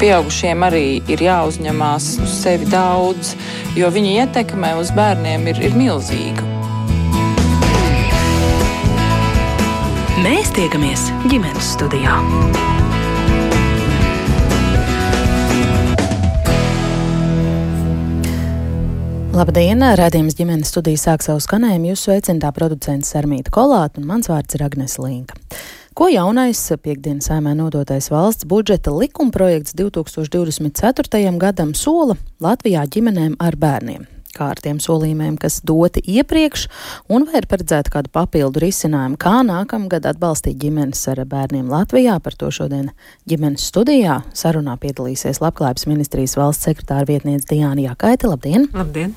pieaugušiem arī ir jāuzņemās uz sevi daudz, jo viņa ietekme uz bērniem ir, ir milzīga. Mēs tiekamies ģimenes studijā. Labdien! Radījums ģimenes studija sāk savu skanējumu. Jūs sveicināta producents Armīta Kolāta un mans vārds ir Agnes Linka. Ko jaunais piekdienas saimē nodotais valsts budžeta likumprojekts 2024. gadam sola Latvijā ģimenēm ar bērniem? Kā ar tiem solījumiem, kas doti iepriekš, un vai ir paredzēta kāda papildu risinājuma, kā nākamgad atbalstīt ģimenes ar bērniem Latvijā. Par to šodien ģimenes studijā sarunā piedalīsies Labklājības ministrijas valsts sekretāra vietniece Diāna Jākaita. Labdien! Labdien!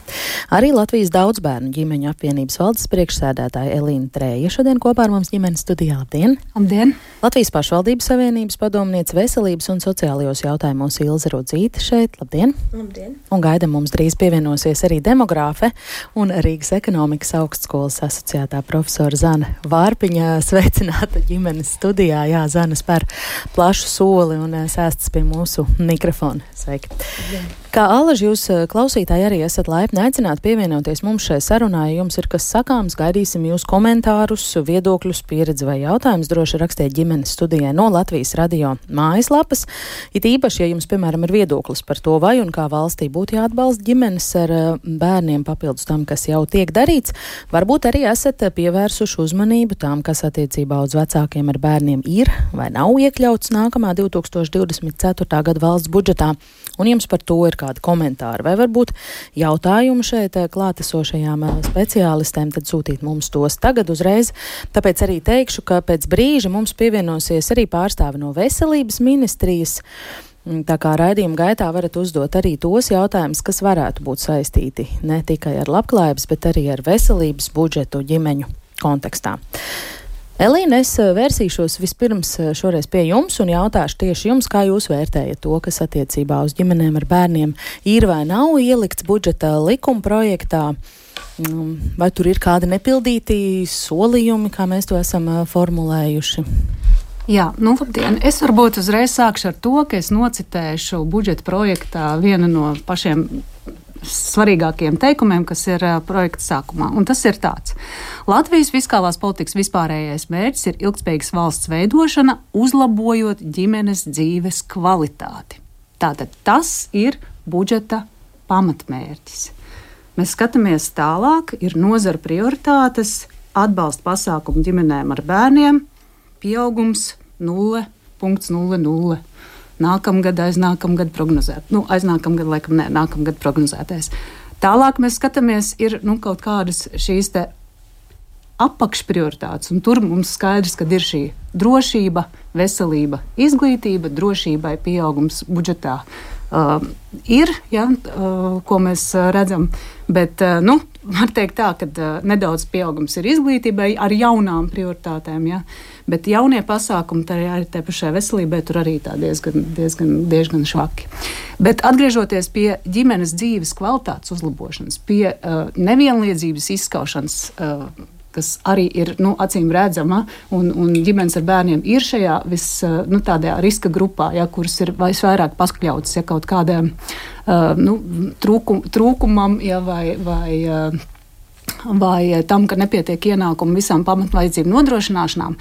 Arī Latvijas daudzbērnu ģimeņu apvienības valdes priekšsēdētāja Elīna Trēja šodien kopā ar mums ģimenes studijā. Labdien! Labdien! Latvijas pašvaldības savienības padomniece veselības un sociālajos jautājumos Ilze Rudzīte šeit. Labdien! Labdien! Un gaida mums drīz pievienosies arī demogrāfe un Rīgas ekonomikas augstskolas asociētā profesora Zana Vārpiņa sveicināta ģimenes studijā. Jā, Zana spēr plašu soli un sēstas pie mūsu mikrofona. Sveiki! Jā. Kā alaži jūs eh, klausītāji arī esat laipni aicināti pievienoties mums šai sarunai. Ja jums ir kas sakāms, gaidīsim jūs komentārus, viedokļus, pieredzi vai jautājumus. Droši rakstiet ģimenes studijai no Latvijas radio mājaslapas. It īpaši, ja jums, piemēram, ir viedoklis par to, vai un kā valstī būtu jāatbalsta ģimenes ar eh, bērniem papildus tam, kas jau tiek darīts, varbūt arī esat pievērsuši uzmanību tām, kas attiecībā uz vecākiem ar bērniem ir vai nav iekļauts nākamā 2024. gada valsts budžetā. Un jums par to ir kādi komentāri vai varbūt jautājumi šeit eh, klātesošajām eh, speciālistēm, tad sūtīt mums tos tagad uzreiz. Tāpēc arī teikšu, ka pēc brīža mums pievienosies arī pārstāvi no veselības ministrijas. Mm, tā kā raidījuma gaitā varat uzdot arī tos jautājumus, kas varētu būt saistīti ne tikai ar labklājības, bet arī ar veselības budžetu ģimeņu kontekstā. Elīna, es eh, vērsīšos vispirms eh, šoreiz pie jums un jautāšu tieši jums, kā jūs vērtējat to, kas attiecībā uz ģimenēm ar bērniem ir vai nav ielikts budžeta likuma projektā. Mm, vai tur ir kādi nepildīti solījumi, kā mēs to esam eh, formulējuši? Jā, nu, labdien. Es varbūt uzreiz sākšu ar to, ka es nocitēšu budžeta projektā vienu no pašiem svarīgākajiem teikumiem, kas ir projekta sākumā. Un tas ir tāds: Latvijas fiskālās politikas vispārējais mērķis ir ilgspējīgas valsts veidošana, uzlabojot ģimenes dzīves kvalitāti. Tātad tas ir budžeta pamatmērķis. Mēs skatāmies tālāk, ir nozara prioritātes, atbalsta pasākumu ģimenēm ar bērniem, pieaugums 0,00 nākamgad, aiznākamgad prognozēt. Nu, aiznākamgad, laikam, nē, nākamgad prognozētais. Tālāk mēs skatāmies, ir nu, kaut kādas šīs apakšprioritātes, un tur mums skaidrs, ka ir šī drošība, veselība, izglītība, drošībai pieaugums budžetā. Uh, ir, ja, uh, ko mēs uh, redzam, bet uh, nu, var teikt tā, ka uh, nedaudz pieaugums ir izglītībai ar jaunām prioritātēm. Ja. Bet jaunie pasākumi tajā pašā veselībā tur arī diezgan, diezgan, diezgan švaki. Bet atgriežoties pie ģimenes dzīves kvalitātes uzlabošanas, pie uh, nevienlīdzības izskaušanas. Uh, kas arī ir nu, acīm redzama, un, un ģimenes ar bērniem ir šajā vis, nu, riska grupā, ja, kuras ir vairāk pakļautas ja, kaut kādam uh, nu, trūkum, trūkumam ja, vai. vai uh, vai tam, ka nepietiek ienākumu visām pamatvajadzību nodrošināšanām.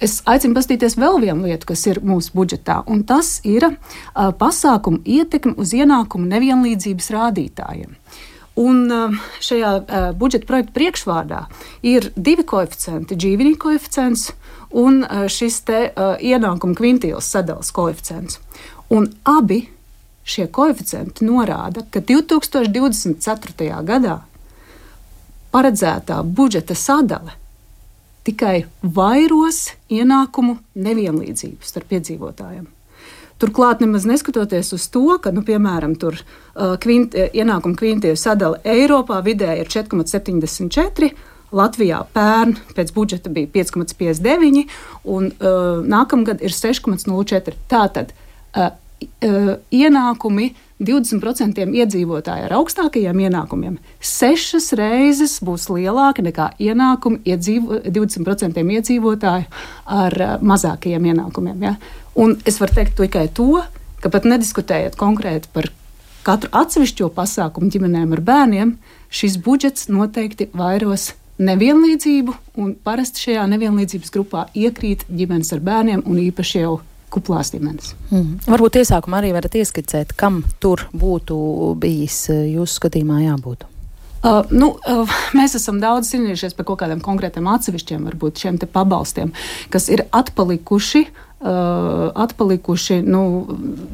Es aicinu paskatīties vēl vienu lietu, kas ir mūsu budžetā, un tas ir pasākumu ietekme uz ienākumu nevienlīdzības rādītājiem. Un šajā budžeta projekta priekšvārdā ir divi koeficienti - Džīvini koeficients un šis te ienākuma kvintīls sadales koeficients. Un abi šie koeficienti norāda, ka 2024. gadā paredzētā budžeta sadale tikai vairos ienākumu nevienlīdzību starp iedzīvotājiem. Turklāt, nemaz neskatoties uz to, ka, nu, piemēram, tur uh, kvint, uh, ienākuma kvintīvu sadale Eiropā vidēji ir 4,74. Latvijā pērn pēc budžeta bija 5,59, un uh, nākamgad ir 6,04. Tātad uh, uh, ienākumi 20% iedzīvotāji ar augstākajiem ienākumiem sešas reizes būs lielāki nekā ienākumi iedzīvo, 20% iedzīvotāju ar uh, mazākajiem ienākumiem. Ja? Un es varu teikt tikai to, ka pat nediskutējot konkrēti par katru atsevišķo pasākumu ģimenēm ar bērniem, šis budžets noteikti vairos nevienlīdzību, un parasti šajā nevienlīdzības grupā iekrīt ģimenes ar bērniem un īpaši jau kuplās ģimenes. Mm. Varbūt iesākumā arī varat ieskicēt, kam tur būtu bijis eh, jūsu skatījumā jābūt. Uh, nu, uh, mēs esam daudz cīnījušies par kaut kādiem konkrētiem atsevišķiem, varbūt šiem pabalstiem, kas ir atpalikuši. Uh, atpalikuši, nu,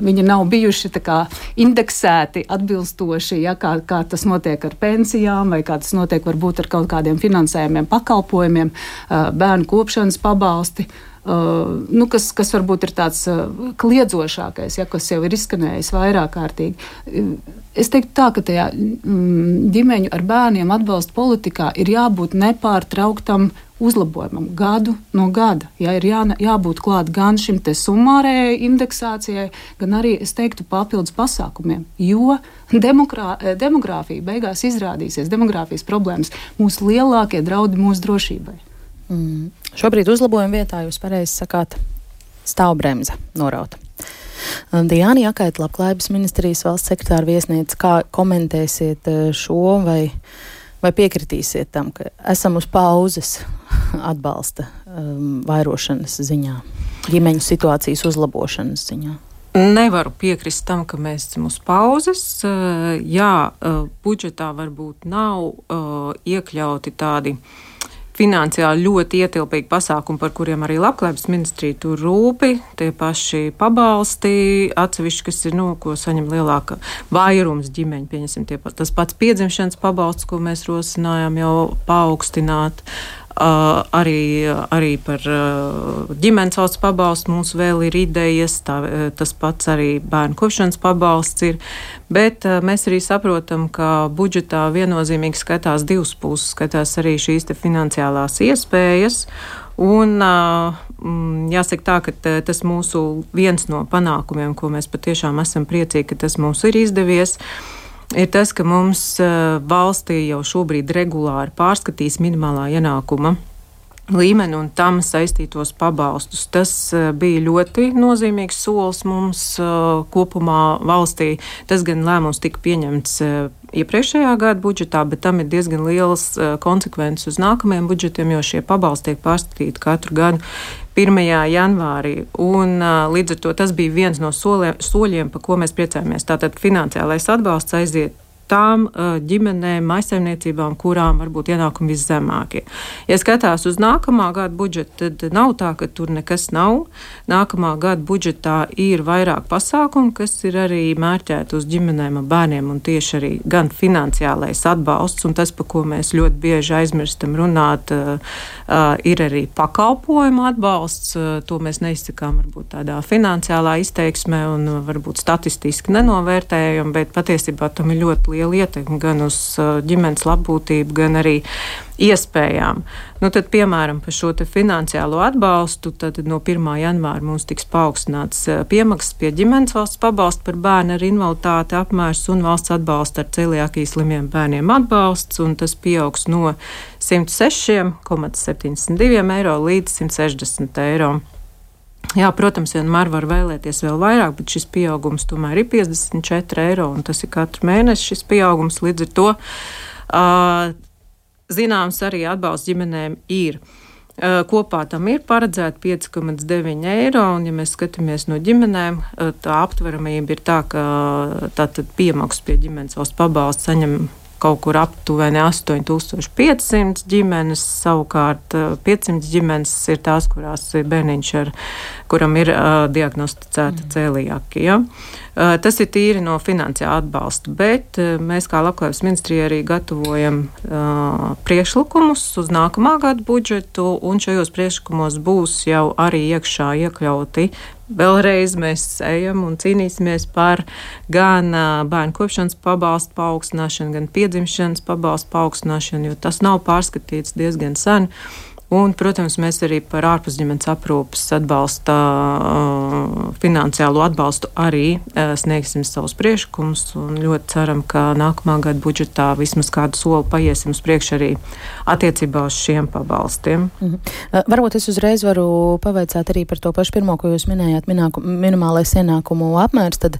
viņi nav bijuši kā, indeksēti atbilstoši, ja, kā, kā tas notiek ar pensijām, vai kā tas notiek varbūt ar kaut kādiem finansējumiem, pakalpojumiem, uh, bērnu kopšanas pabalsti. Uh, nu, kas, kas varbūt ir tāds uh, kliedzošākais, ja, kas jau ir izskanējis vairāk kārtīgi. Es teiktu tā, ka tajā mm, ģimeņu ar bērniem atbalsta politikā ir jābūt nepārtrauktam uzlabojumam gadu no gada. Ja, ir jā, jābūt klāt gan šim summārējai indeksācijai, gan arī, es teiktu, papildus pasākumiem. Jo demokrā, demogrāfija beigās izrādīsies, demogrāfijas problēmas, mūsu lielākie draudi mūsu drošībai. Mm. Šobrīd uzlabojuma vietā jūs pareizi sakāt stāvbremze norauta. Diana Jakaita, Labklājības ministrijas valsts sekretāra viesniece, kā komentēsiet eh, šo vai, vai piekritīsiet tam, ka esam uz pauzes atbalsta um, vairošanas ziņā, ģimeņu situācijas uzlabošanas ziņā? Nevaru piekrist tam, ka mēs esam uz pauzes. Eh, jā, eh, budžetā varbūt nav iekļauti tādi finansiāli ļoti ietilpīgi pasākumi, par kuriem arī Labklājības ministrija tur rūpi. Tie paši pabalsti, atsevišķi, kas ir, nu, ko saņem lielāka vairums ģimeņu, pieņemsim, tie, tas pats piedzimšanas pabalsts, ko mēs rosinājām jau paaugstināt. Uh, Uh, arī, arī par uh, ģimenes valsts pabalstu mums vēl ir idejas, tā, tas pats arī bērnu kopšanas pabalsts ir. Bet uh, mēs arī saprotam, ka budžetā viennozīmīgi skatās divas puses, skatās arī šīs finansiālās iespējas. Un, mm, jāsaka tā, ka tas mūsu viens no panākumiem, ko mēs patiešām esam priecīgi, ka tas mums ir izdevies. Uh, ir tas, ka mums valstī jau šobrīd regulāri pārskatīs minimālā ienākuma līmeni un tam saistītos pabalstus. Tas bija ļoti nozīmīgs solis mums kopumā valstī. Tas gan lēmums tika pieņemts iepriekšējā gada budžetā, bet tam ir diezgan liels konsekvences uz nākamajiem budžetiem, jo šie pabalsti tiek pārskatīti katru gadu. 1. janvārī. Un, līdz ar to tas bija viens no soliem, soļiem, pa ko mēs priecājamies. Tātad finansiālais atbalsts aiziet tām ģimenēm, maisaimniecībām, kurām varbūt ienākumi viszemākie. Ja skatās uz nākamā gada budžetu, tad nav tā, ka tur nekas nav. Nākamā gada budžetā ir vairāk pasākumu, kas ir arī mērķēti uz ģimenēm un bērniem, un tieši arī gan finansiālais atbalsts, un tas, pa ko mēs ļoti bieži aizmirstam runāt, ir arī pakalpojumu atbalsts. To mēs neizsakām varbūt tādā finansiālā izteiksmē un varbūt statistiski nenovērtējam, bet patiesībā tam ir ļoti liela liela ietekme gan uz uh, ģimenes labbūtību, gan arī iespējām. Nu, tad, piemēram, par šo finansiālo atbalstu, tad no 1. janvāra mums tiks paaugstināts uh, piemaksas pie ģimenes valsts pabalsta par bērnu ar invaliditāti apmērs un valsts atbalsta ar celiakijas slimiem bērniem atbalsts, un tas pieaugs no 106,72 eiro līdz 160 eiro. Jā, protams, vienmēr var vēlēties vēl vairāk, bet šis pieaugums tomēr ir 54 eiro, un tas ir katru mēnesi šis pieaugums. Līdz ar to uh, zināms arī atbalsts ģimenēm ir. Uh, kopā tam ir paredzēta 5,9 eiro, un, ja mēs skatāmies no ģimenēm, uh, tā aptveramība ir tā, ka tātad piemaksas pie ģimenes valsts pabalsts saņem kaut kur aptuveni 8500 ģimenes. Savukārt 500 eh, ģimenes ir tās, kurās ir bērniņš, ar, kuram ir uh, diagnosticēta mm. cēlījākija. Uh, tas ir tīri no finansiāla atbalsta, bet uh, mēs kā Labklājības ministrija arī gatavojam uh, priekšlikumus uz nākamā gada budžetu, un šajos priekšlikumos būs jau arī iekšā iekļauti Vēlreiz mēs ejam un cīnīsimies par gan uh, bērnu kopšanas pabalstu paaugstināšanu, gan piedzimšanas pabalstu paaugstināšanu, jo tas nav pārskatīts diezgan sen. Un, protams, mēs arī par ārpusģimenes aprūpas atbalsta, uh, finansiālo atbalstu arī uh, sniegsim savus priekšlikumus ļoti ceram, ka nākamā gada budžetā vismaz kādu soli paiesim uz priekšu arī attiecībā uz šiem pabalstiem. Mhm. Uh, varbūt es uzreiz varu pavaicāt arī par to pašu pirmo, ko jūs minējāt, mināku, minimālais ienākumu apmērs, tad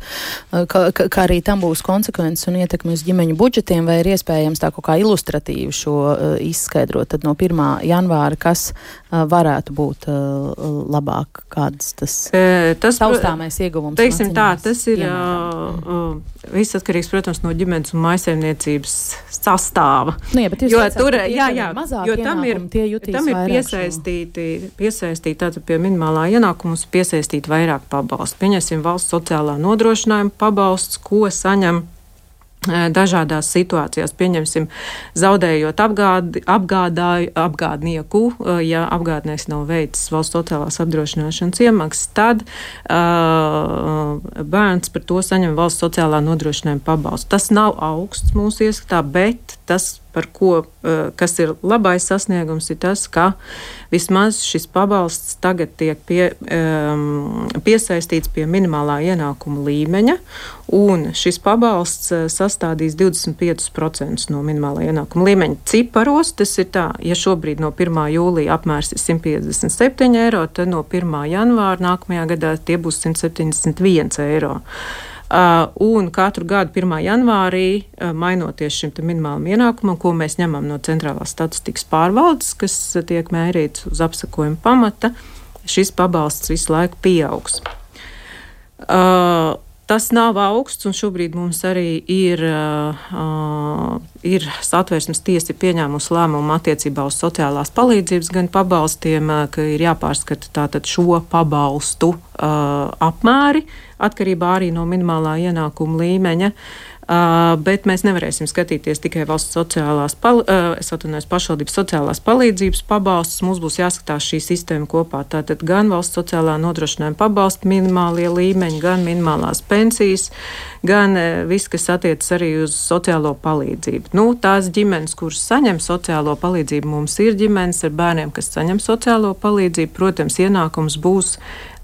kā, kā arī tam būs konsekvences un ietekmi uz ģimeņu budžetiem, vai ir iespējams tā kaut kā ilustratīvi šo izskaidrot. Tad no 1. janvāra kas varētu būt labāk, kāds tas, tas taustāmais ieguvums? Teiksim tā, tas ir uh, viss atkarīgs, protams, no ģimenes un maisaimniecības sastāva. Nu, jā, jo teicāt, tur, jā, jā, jo tam ir, tam ir piesaistīti, piesaistīti tātad pie minimālā ienākumus piesaistīti vairāk pabalstu. Pieņemsim valsts sociālā nodrošinājuma pabalsts, ko saņem dažādās situācijās, pieņemsim, zaudējot apgādi, apgādāju, apgādnieku, ja apgādnieks nav veicis valsts sociālās apdrošināšanas iemaksas, tad uh, bērns par to saņem valsts sociālā nodrošinājuma pabalstu. Tas nav augsts mūsu ieskatā, bet tas par ko, eh, kas ir labais sasniegums, ir tas, ka vismaz šis pabalsts tagad tiek pie, um, piesaistīts pie minimālā ienākuma līmeņa, un šis pabalsts eh, sastādīs 25% no minimālā ienākuma līmeņa. Ciparos tas ir tā, ja šobrīd no 1. jūlija apmērs ir 157 eiro, tad no 1. janvāra nākamajā gadā tie būs 171 eiro. Uh, un katru gadu 1. janvārī, uh, mainoties šim minimālam ienākumam, ko mēs ņemam no centrālās statistikas pārvaldes, kas tiek mērīts uz apsakojuma pamata, šis pabalsts visu laiku pieaugs. Uh, Tas nav augsts, un šobrīd mums arī ir, uh, ir satversmes tiesa pieņēmusi lēmumu attiecībā uz sociālās palīdzības gan pabalstiem, uh, ka ir jāpārskata tātad šo pabalstu uh, apmēri atkarībā arī no minimālā ienākuma līmeņa. Uh, Uh, bet mēs nevarēsim skatīties tikai valsts sociālās, pal, uh, es atvainojos, pašvaldības sociālās palīdzības pabalstus. Mums būs jāskatās šī sistēma kopā. Tātad gan valsts sociālā nodrošinājuma pabalsta minimālie līmeņi, gan minimālās pensijas, gan uh, viss, kas attiecas arī uz sociālo palīdzību. Nu, tās ģimenes, kuras saņem sociālo palīdzību, mums ir ģimenes ar bērniem, kas saņem sociālo palīdzību. Protams, ienākums būs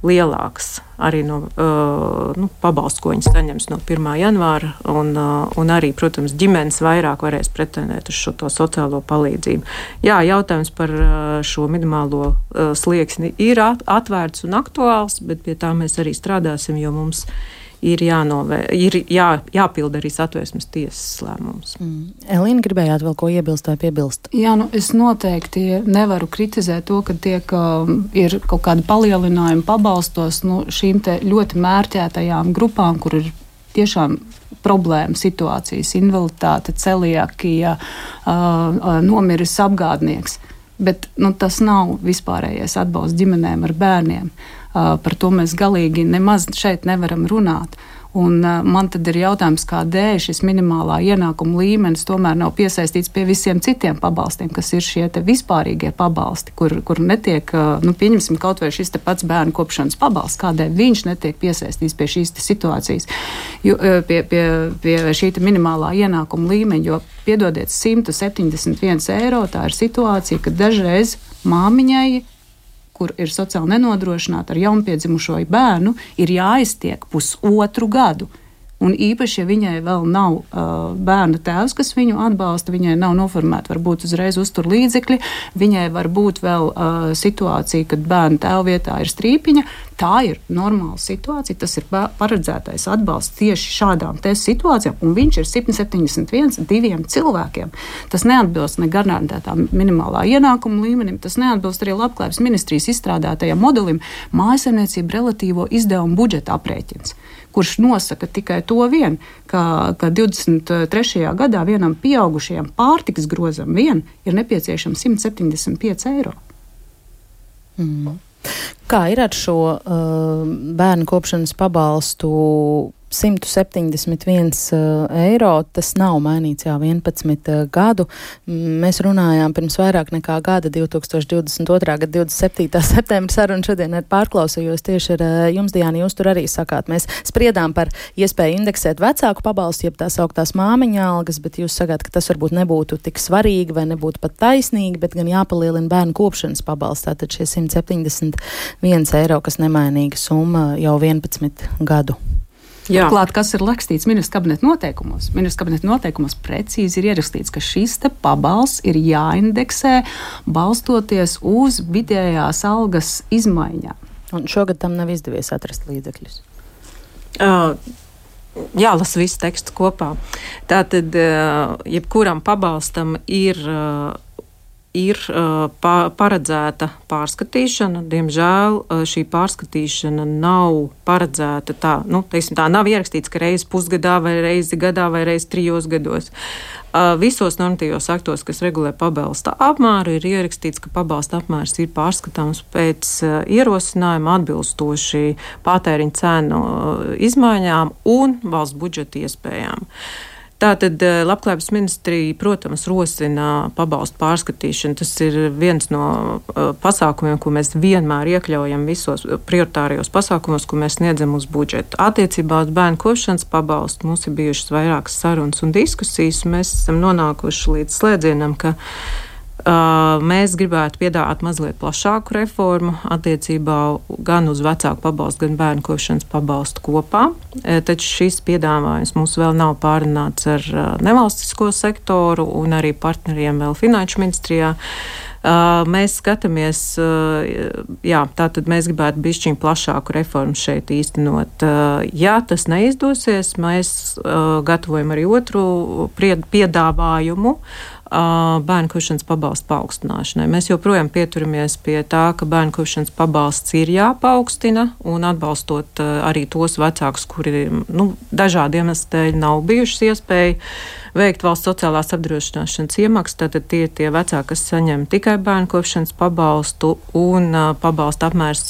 lielāks arī no uh, nu, pabalstu, ko viņi saņems no 1. janvāra. Un, uh, un arī, protams, ģimenes vairāk varēs pretendēt uz šo sociālo palīdzību. Jā, jautājums par uh, šo minimālo uh, slieksni ir atvērts un aktuāls, bet pie tā mēs arī strādāsim, jo mums ir ir, jānovē, ir jā, jāpild arī satversmes tiesas lēmums. Mm. Elīna, gribējāt vēl ko iebilst vai piebilst? Jā, nu, es noteikti nevaru kritizēt to, ka tiek, uh, ir kaut kāda palielinājuma pabalstos nu, šīm ļoti mērķētajām grupām, kur ir tiešām problēma situācijas, invaliditāte, celiakija, uh, uh, nomiris apgādnieks. Bet nu, tas nav vispārējais atbalsts ģimenēm ar bērniem. Uh, Par to mēs galīgi nemaz šeit nevaram runāt. Un, man tad ir jautājums, kādēļ šis minimālā ienākuma līmenis tomēr nav piesaistīts pie visiem citiem pabalstiem, kas ir šie vispārīgie pabalsti, kur, kur netiek, nu, pieņemsim, kaut vai šis pats bērnu kopšanas pabalsts, kādēļ viņš netiek piesaistīts pie šīs situācijas, jo, pie, pie, pie šī minimālā ienākuma līmeņa. Jo, piedodiet, 171 eiro tā ir situācija, ka dažreiz māmiņai kur ir sociāli nenodrošināta ar jaunpiedzimušo bērnu, ir jāiztiek pusotru gadu. Un īpaši, ja viņai vēl nav uh, bērna tēvs, kas viņu atbalsta, viņai nav noformēta varbūt uzreiz uztur līdzekļi, viņai var būt vēl uh, situācija, kad bērna tēva vietā ir strīpiņa. Tā ir normāla situācija, tas ir paredzētais atbalsts tieši šādām situācijām, un viņš ir 771 diviem cilvēkiem. Tas neatbilst ne garantētām minimālā ienākuma līmenim, tas neatbilst arī Labklājības ministrijas izstrādātajam modelim mājasemniecību relatīvo izdevumu budžeta aprēķins kurš nosaka tikai to vien, ka, ka 23. gadā vienam pieaugušajam pārtikas grozam vien ir nepieciešams 175 eiro. Mm. Kā ir ar šo uh, bērnu kopšanas pabalstu? 171 eiro. Tas nav mainīts jau 11 gadu. Mēs runājām pirms vairāk nekā gada, 2022. gada 27. septembra sarunu šodien ar pārklausījos tieši ar jums, Diana, jūs tur arī sakāt. Mēs spriedām par iespēju indeksēt vecāku pabalstu, jeb tās augtās māmiņa algas, bet jūs sakāt, ka tas varbūt nebūtu tik svarīgi vai nebūtu pat taisnīgi, bet gan jāpalielina bērnu kopšanas pabalsts. Tātad šie 171 eiro, kas nemainīga summa jau 11 gadu. Turklāt, kas ir rakstīts ministra kabineta noteikumos? Ministra kabineta noteikumos precīzi ir ierakstīts, ka šis pabalsts ir jāindeksē balstoties uz vidējās algas izmaiņām. Un šogad tam nav izdevies atrast līdzekļus. Uh. Jālasa viss teksts kopā. Tātad, jebkuram pabalstam ir ir uh, pa, paredzēta pārskatīšana. Diemžēl šī pārskatīšana nav paredzēta tā, nu, teiksim, tā nav ierakstīts, ka reizi pusgadā vai reizi gadā vai reizi trijos gados. Visos normatīvos aktos, kas regulē pabalsta apmēru, ir ierakstīts, ka pabalsta apmērs ir pārskatāms pēc ierosinājuma atbilstoši patēriņa cenu izmaiņām un valsts budžeta iespējām. Tātad eh, Labklājības ministrija, protams, rosina pabalstu pārskatīšanu. Tas ir viens no uh, pasākumiem, ko mēs vienmēr iekļaujam visos prioritārijos pasākumos, ko mēs sniedzam uz budžetu. Attiecībā uz bērnu kopšanas pabalstu mums ir bijušas vairākas sarunas un diskusijas. Mēs esam nonākuši līdz slēdzienam, ka Mēs gribētu piedāvāt mazliet plašāku reformu attiecībā gan uz vecāku pabalstu, gan bērnu kopšanas pabalstu kopā. Taču šis piedāvājums mums vēl nav pārunāts ar nevalstisko sektoru un arī partneriem vēl Finanšu ministrijā. Mēs skatāmies, jā, tātad mēs gribētu bišķiņ plašāku reformu šeit īstenot. Ja tas neizdosies, mēs gatavojam arī otru piedāvājumu bērnu kopšanas pabalstu paaugstināšanai. Mēs joprojām pieturamies pie tā, ka bērnu kopšanas pabalsts ir jāpaukstina un atbalstot arī tos vecākus, kuri nu, dažādu iemeslu dēļ nav bijušas iespēja veikt valsts sociālās apdrošināšanas iemaksas. Tad tie ir tie vecāki, kas saņem tikai bērnu kopšanas pabalstu, un pabalsta apmērs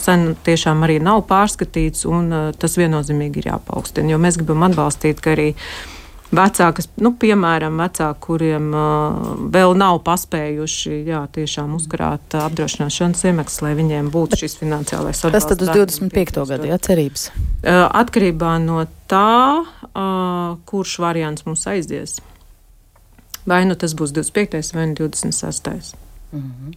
sen tiešām arī nav pārskatīts, un tas viennozīmīgi ir jāpaukstina, jo mēs gribam atbalstīt, ka arī vecāki, nu, piemēram, vecāki, kuriem uh, vēl nav paspējuši jā, tiešām uzkrāt uh, apdrošināšanas iemaksas, lai viņiem būtu šis finansiālais atbalsts. Tas tad uz 25. gadu, jā, cerības? Uh, atkarībā no tā, uh, kurš variants mums aizies. Vai nu tas būs 25. vai 26. Mm -hmm.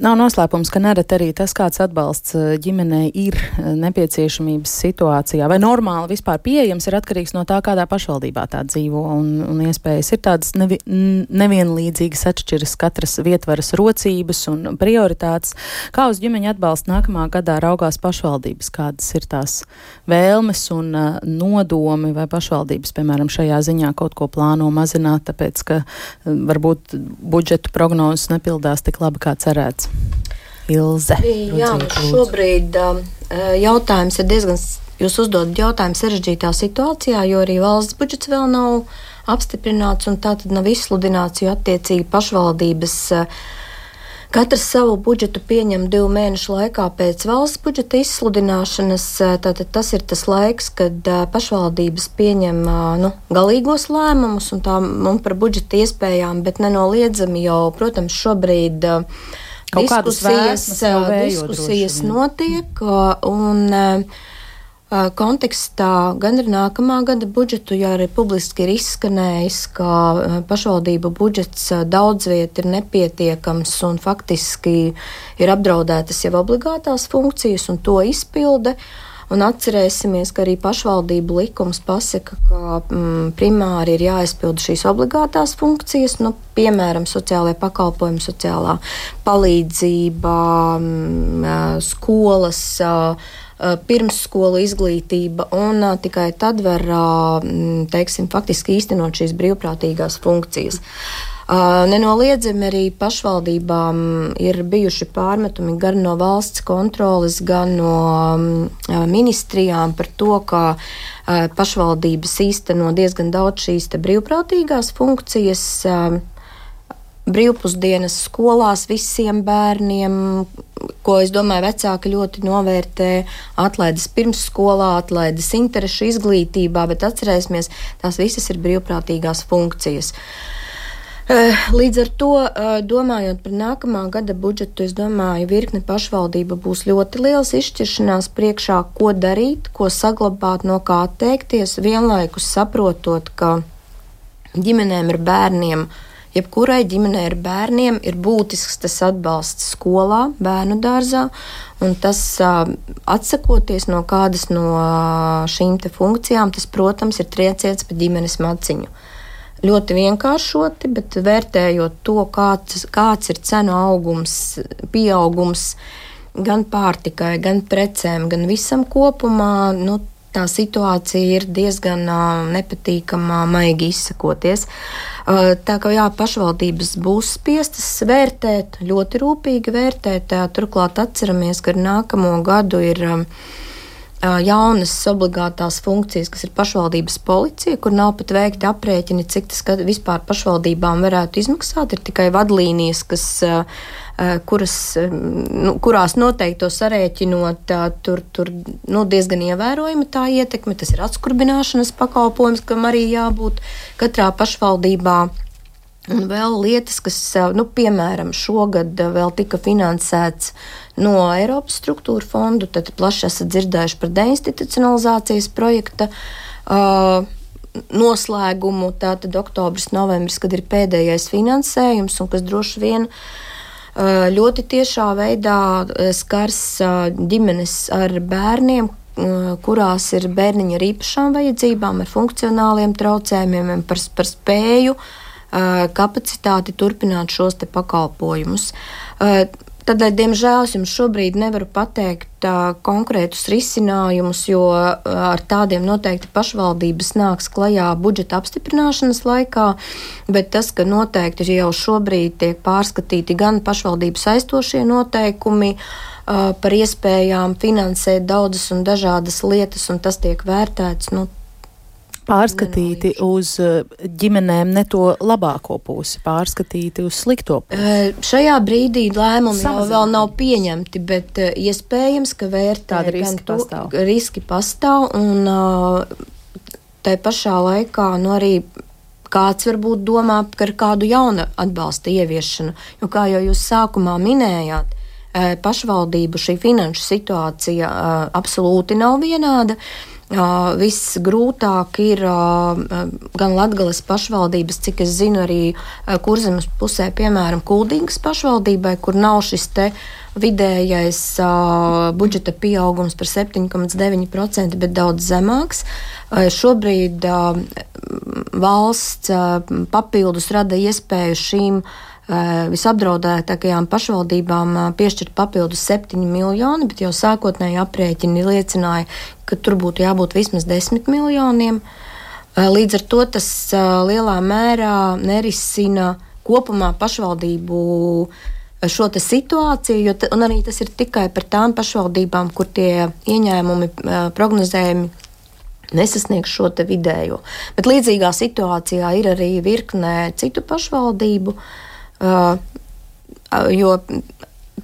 Nav noslēpums, ka nereti arī tas, kāds atbalsts eh, ģimenei ir eh, nepieciešamības situācijā vai normāli vispār pieejams, ir atkarīgs no tā, kādā pašvaldībā tā dzīvo. Un, un iespējas ir tādas nevi, nevienlīdzīgas, atšķiras katras vietvaras rocības un prioritātes. Kā uz ģimeņa atbalstu nākamā gadā raugās pašvaldības, kādas ir tās vēlmes un uh, nodomi, vai pašvaldības, piemēram, šajā ziņā kaut ko plāno mazināt, tāpēc, ka uh, varbūt budžetu prognozes nepildās izdodas tik labi, kā cerēts. Ilze. Jā, šobrīd eh, jautājums ir diezgan. Jūs uzdodat jautājumu sarežģītā situācijā, jo arī valsts budžets vēl nav apstiprināts un tā tad nav izsludināts, jo attiecīgi pašvaldības uh, Katrs savu budžetu pieņem divu mēnešu laikā pēc valsts budžeta izsludināšanas. Tātad tas ir tas laiks, kad pašvaldības pieņem nu, galīgos lēmumus un, tā, un par budžeta iespējām, bet nenoliedzami jau, protams, šobrīd. Kaut diskusijas, diskusijas notiek, un kontekstā gan ar nākamā gada budžetu, jo arī publiski ir izskanējis, ka pašvaldību budžets daudz viet ir nepietiekams un faktiski ir apdraudētas jau obligātās funkcijas un to izpilde. Un atcerēsimies, ka arī pašvaldību likums pasaka, ka mm, primāri ir jāizpilda šīs obligātās funkcijas, nu, piemēram, sociālajie pakalpojumi, sociālā palīdzība, mm, skolas. Eh, pirmsskolu izglītība, un uh, tikai tad var uh, teiksim, faktiski īstenot šīs brīvprātīgās funkcijas. Nenoliedzami arī pašvaldībām ir bijuši pārmetumi gan no valsts kontroles, gan no ministrijām par to, ka pašvaldības īsteno diezgan daudz šīs brīvprātīgās funkcijas. Brīvpusdienas skolās visiem bērniem, ko es domāju, vecāki ļoti novērtē. Atlaides pirmsskolā, atlaides interešu izglītībā, bet atcerēsimies, tās visas ir brīvprātīgās funkcijas. Eh, līdz ar to, eh, domājot par nākamā gada budžetu, es domāju, virkne pašvaldība būs ļoti liels izšķiršanās priekšā, ko darīt, ko saglabāt, no kā atteikties, vienlaikus saprotot, ka ģimenēm ar bērniem uh, Jebkurai ģimenei ar bērniem ir būtisks tas atbalsts skolā, bērnu dārzā, un tas atsakoties no kādas no šīm funkcijām, tas, protams, ir trieciens pa ģimenes maciņu. Ļoti vienkāršoti, bet vērtējot to, kāds, kāds ir cenu augums, pieaugums gan pārtikai, gan precēm, gan visam kopumā, nu, tā situācija ir diezgan nepatīkama, maigi izsakoties. Tā kā jā, pašvaldības būs spiestas vērtēt, ļoti rūpīgi vērtēt. Turklāt atceramies, ka nākamo gadu ir jaunas obligātās funkcijas, kas ir pašvaldības policija, kur nav pat veikti aprēķini, cik tas vispār pašvaldībām varētu izmaksāt. Ir tikai vadlīnijas, kas Eh, kuras, eh, nu, kurās noteikti to sarēķinot, tur, tur nu, diezgan ievērojama tā ietekme. Tas ir atskurbināšanas pakalpojums, kam arī jābūt katrā pašvaldībā. Un vēl lietas, kas, eh, nu, piemēram, šogad vēl tika finansēts no Eiropas struktūra fondu, tad plaši esat dzirdējuši par deinstitucionalizācijas projekta uh, noslēgumu. Tātad oktobris, novembris, kad ir pēdējais finansējums un kas droši vien uh, Eh, ļoti tiešā veidā eh, skars eh, ģimenes ar bērniem, kurās ir bērniņi ar īpašām vajadzībām, ar funkcionāliem traucējumiem, par, par spēju, kapacitāti turpināt šos pakalpojumus. Tādēļ, diemžēl, es jums šobrīd nevaru pateikt uh, konkrētus risinājumus, jo uh, ar tādiem noteikti pašvaldības nāks klajā budžeta apstiprināšanas laikā, bet tas, ka noteikti jau šobrīd tiek pārskatīti gan pašvaldības aizstošie noteikumi, uh, par iespējām finansēt daudzas un dažādas lietas, un tas tiek vērtēts, nu, pārskatīti uz eh, ģimenēm ne to labāko pusi, pārskatīti uz slikto pusi? Uh, šajā brīdī lēmumi jau vēl nav pieņemti, bet uh, iespējams, ka vērtē riski to, pastāv. Riski pastāv un uh, tai pašā laikā nu, arī kāds varbūt domā par kādu jaunu atbalsta ieviešanu. Jo, kā jau jūs sākumā minējāt, pašvaldību šī finanšu situācija absolūti nav vienāda. Viss grūtāk ir gan Latvijas pašvaldības, cik es zinu, arī kurzemes pusē, piemēram, Kuldīgas pašvaldībai, kur nav šis te vidējais uh, budžeta pieaugums par 7,9%, bet daudz zemāks. Uh, šobrīd uh, valsts uh, papildus rada iespēju šīm uh, visapdraudētākajām pašvaldībām eh, piešķirt papildus 7 miljoni, bet jau sākotnēji aprēķini liecināja, ka tur būtu jābūt vismaz 10 miljoniem. Eh, līdz ar to tas lielā mērā nerisina kopumā pašvaldību šo situāciju, jo ta, arī tas ir tikai par tām pašvaldībām, kur tie ieņēmumi prognozējumi nesasniegs šo vidējo. Bet līdzīgā situācijā ir arī virknē citu pašvaldību. Uh, jo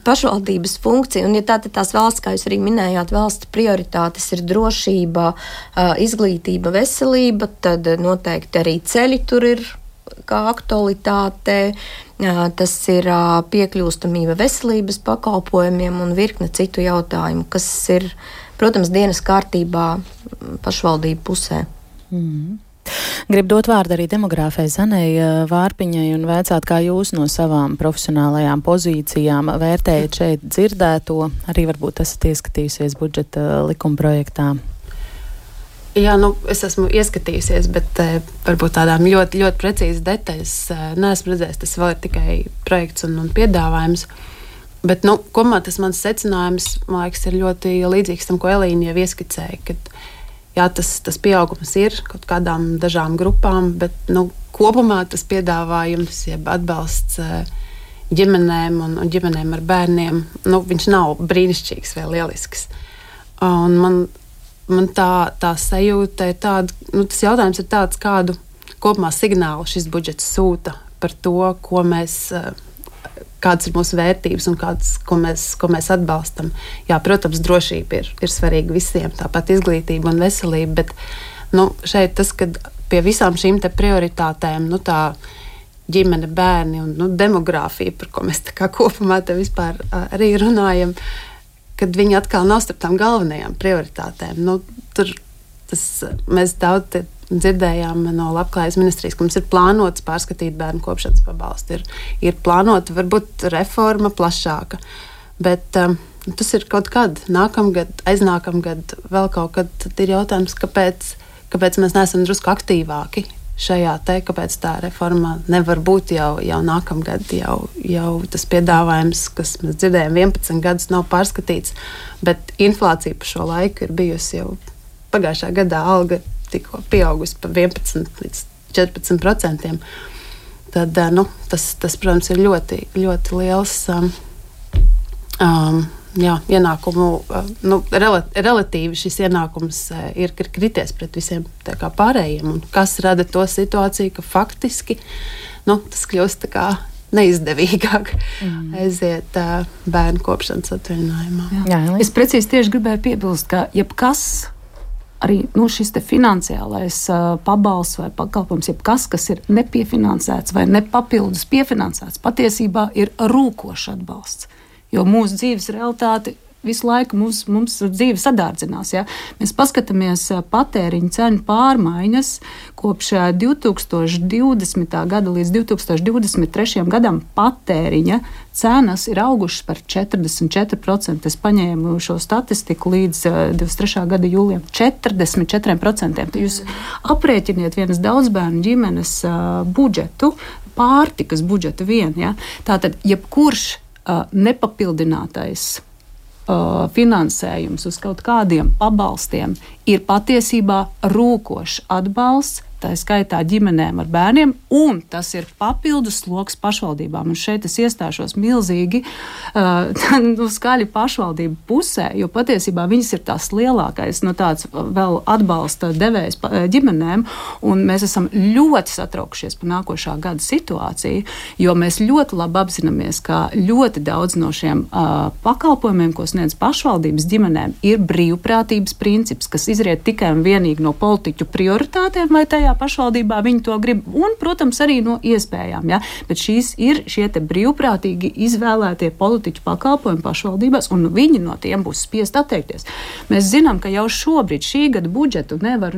pašvaldības funkcija, un ja tā tās valsts, kā jūs arī minējāt, valsts prioritātes ir drošība, uh, izglītība, veselība, tad noteikti arī ceļi tur ir kā aktualitāte. Uh, tas ir piekļūstamība veselības pakalpojumiem un virkne citu jautājumu, kas ir, protams, dienas kārtībā pašvaldību pusē. Mm. Gribu dot vārdu arī demogrāfai Zanei eh, Vārpiņai un vēcāt, kā jūs no savām profesionālajām pozīcijām vērtējat šeit dzirdēto, arī varbūt esat ieskatījusies budžeta likuma projektā. Jā, nu, es esmu ieskatījusies, bet e, varbūt tādām ļoti, ļoti precīzas detaļas e, neesmu redzējis. Tas vēl ir tikai projekts un, un piedāvājums. Bet, nu, komā tas mans secinājums, man liekas, ir ļoti līdzīgs tam, ko Elīna jau ieskicēja. Kad, jā, tas, tas pieaugums ir kaut kādām dažām grupām, bet nu, kopumā tas piedāvājums, jeb atbalsts eh, ģimenēm un, un ģimenēm ar bērniem, nu, viņš nav brīnišķīgs vai lielisks. Un man, man tā, tā sajūta ir tāda, nu, tas jautājums ir tāds, kādu kopumā signālu šis budžets sūta par to, ko mēs. Kādas ir mūsu vērtības un kādas, ko, mēs, ko mēs atbalstam. Jā, protams, drošība ir, ir svarīga visiem, tāpat izglītība un veselība. Bet nu, šeit tas, ka pie visām šīm prioritātēm, nu, tā ģimene, bērni un nu, demogrāfija, par ko mēs kopumā arī runājam, kad viņi atkal nav starp tām galvenajām prioritātēm. Nu, tur tas, mēs daudz dzirdējām no Labklājības ministrijas, ka mums ir plānots pārskatīt bērnu kopšanas pabalstu. Ir, ir plānota varbūt reforma plašāka. Bet, um, tas ir kaut kad nākamgad, aiznākamgad, vēl kaut kad. Tad ir jautājums, kāpēc, kāpēc mēs neesam drusku aktīvāki šajā te, kāpēc tā reforma nevar būt jau, jau nākamgad, jau, jau tas piedāvājums, kas mēs dzirdējām, 11 gadus nav pārskatīts, bet inflācija pa šo laiku ir bijusi jau pagājušā gadā alga tikko pieaugusi par 11 līdz 14 procentiem. Tad, eh, nu, tas, tas, protams, ir ļoti, ļoti liels um, um, jā, ienākumu. Uh, nu, relatīvi šis ienākums uh, ir krities pret visiem pārējiem. Un kas rada to situāciju, ka faktiski nu, tas kļūst neizdevīgāk mm. aiziet uh, bērnu kopšanas atvaļinājumā. Jā. Jā, es precīzi tieši gribēju piebilst, ka jebkas arī nu, šis finansiālais uh, pabalsts vai pakalpojums, jebkas, kas ir nepiefinansēts vai nepapildus piefinansēts, patiesībā ir rūkošs atbalsts. Jo mūsu dzīves realitāte visu laiku mums, mums dzīve sadārdzinās. Ja? Mēs paskatāmies patēriņa cenu pārmaiņas kopš 2020. gada līdz 2023. gadam. Patēriņa cenas ir augušas par 44%. Es paņēmu šo statistiku līdz 23. gada jūlijam - 44%. Tad jūs aprēķiniet vienas daudzbērnu ģimenes budžetu, pārtikas budžetu vien. Ja? Tātad, jebkurš nepapildinātais uh, finansējums uz kaut kādiem pabalstiem ir patiesībā rūkošs atbalsts tā skaitā ģimenēm ar bērniem, un tas ir papildus sloks pašvaldībām. Un šeit es iestāšos milzīgi uh, nu, skaļi pašvaldību pusē, jo patiesībā viņas ir tās lielākais nu, tāds vēl atbalsta devējs ģimenēm, un mēs esam ļoti satraukšies par nākošā gada situāciju, jo mēs ļoti labi apzināmies, ka ļoti daudz no šiem uh, pakalpojumiem, ko sniedz pašvaldības ģimenēm, ir brīvprātības princips, kas izriet tikai un vienīgi no politiķu prioritātēm vai tajā kurā pašvaldībā viņi to grib, un, protams, arī no iespējām. Ja? Bet šīs ir šie brīvprātīgi izvēlētie politiķu pakalpojumi pašvaldībās, un viņi no tiem būs spiest atteikties. Mēs zinām, ka jau šobrīd šī gada budžetu nevar,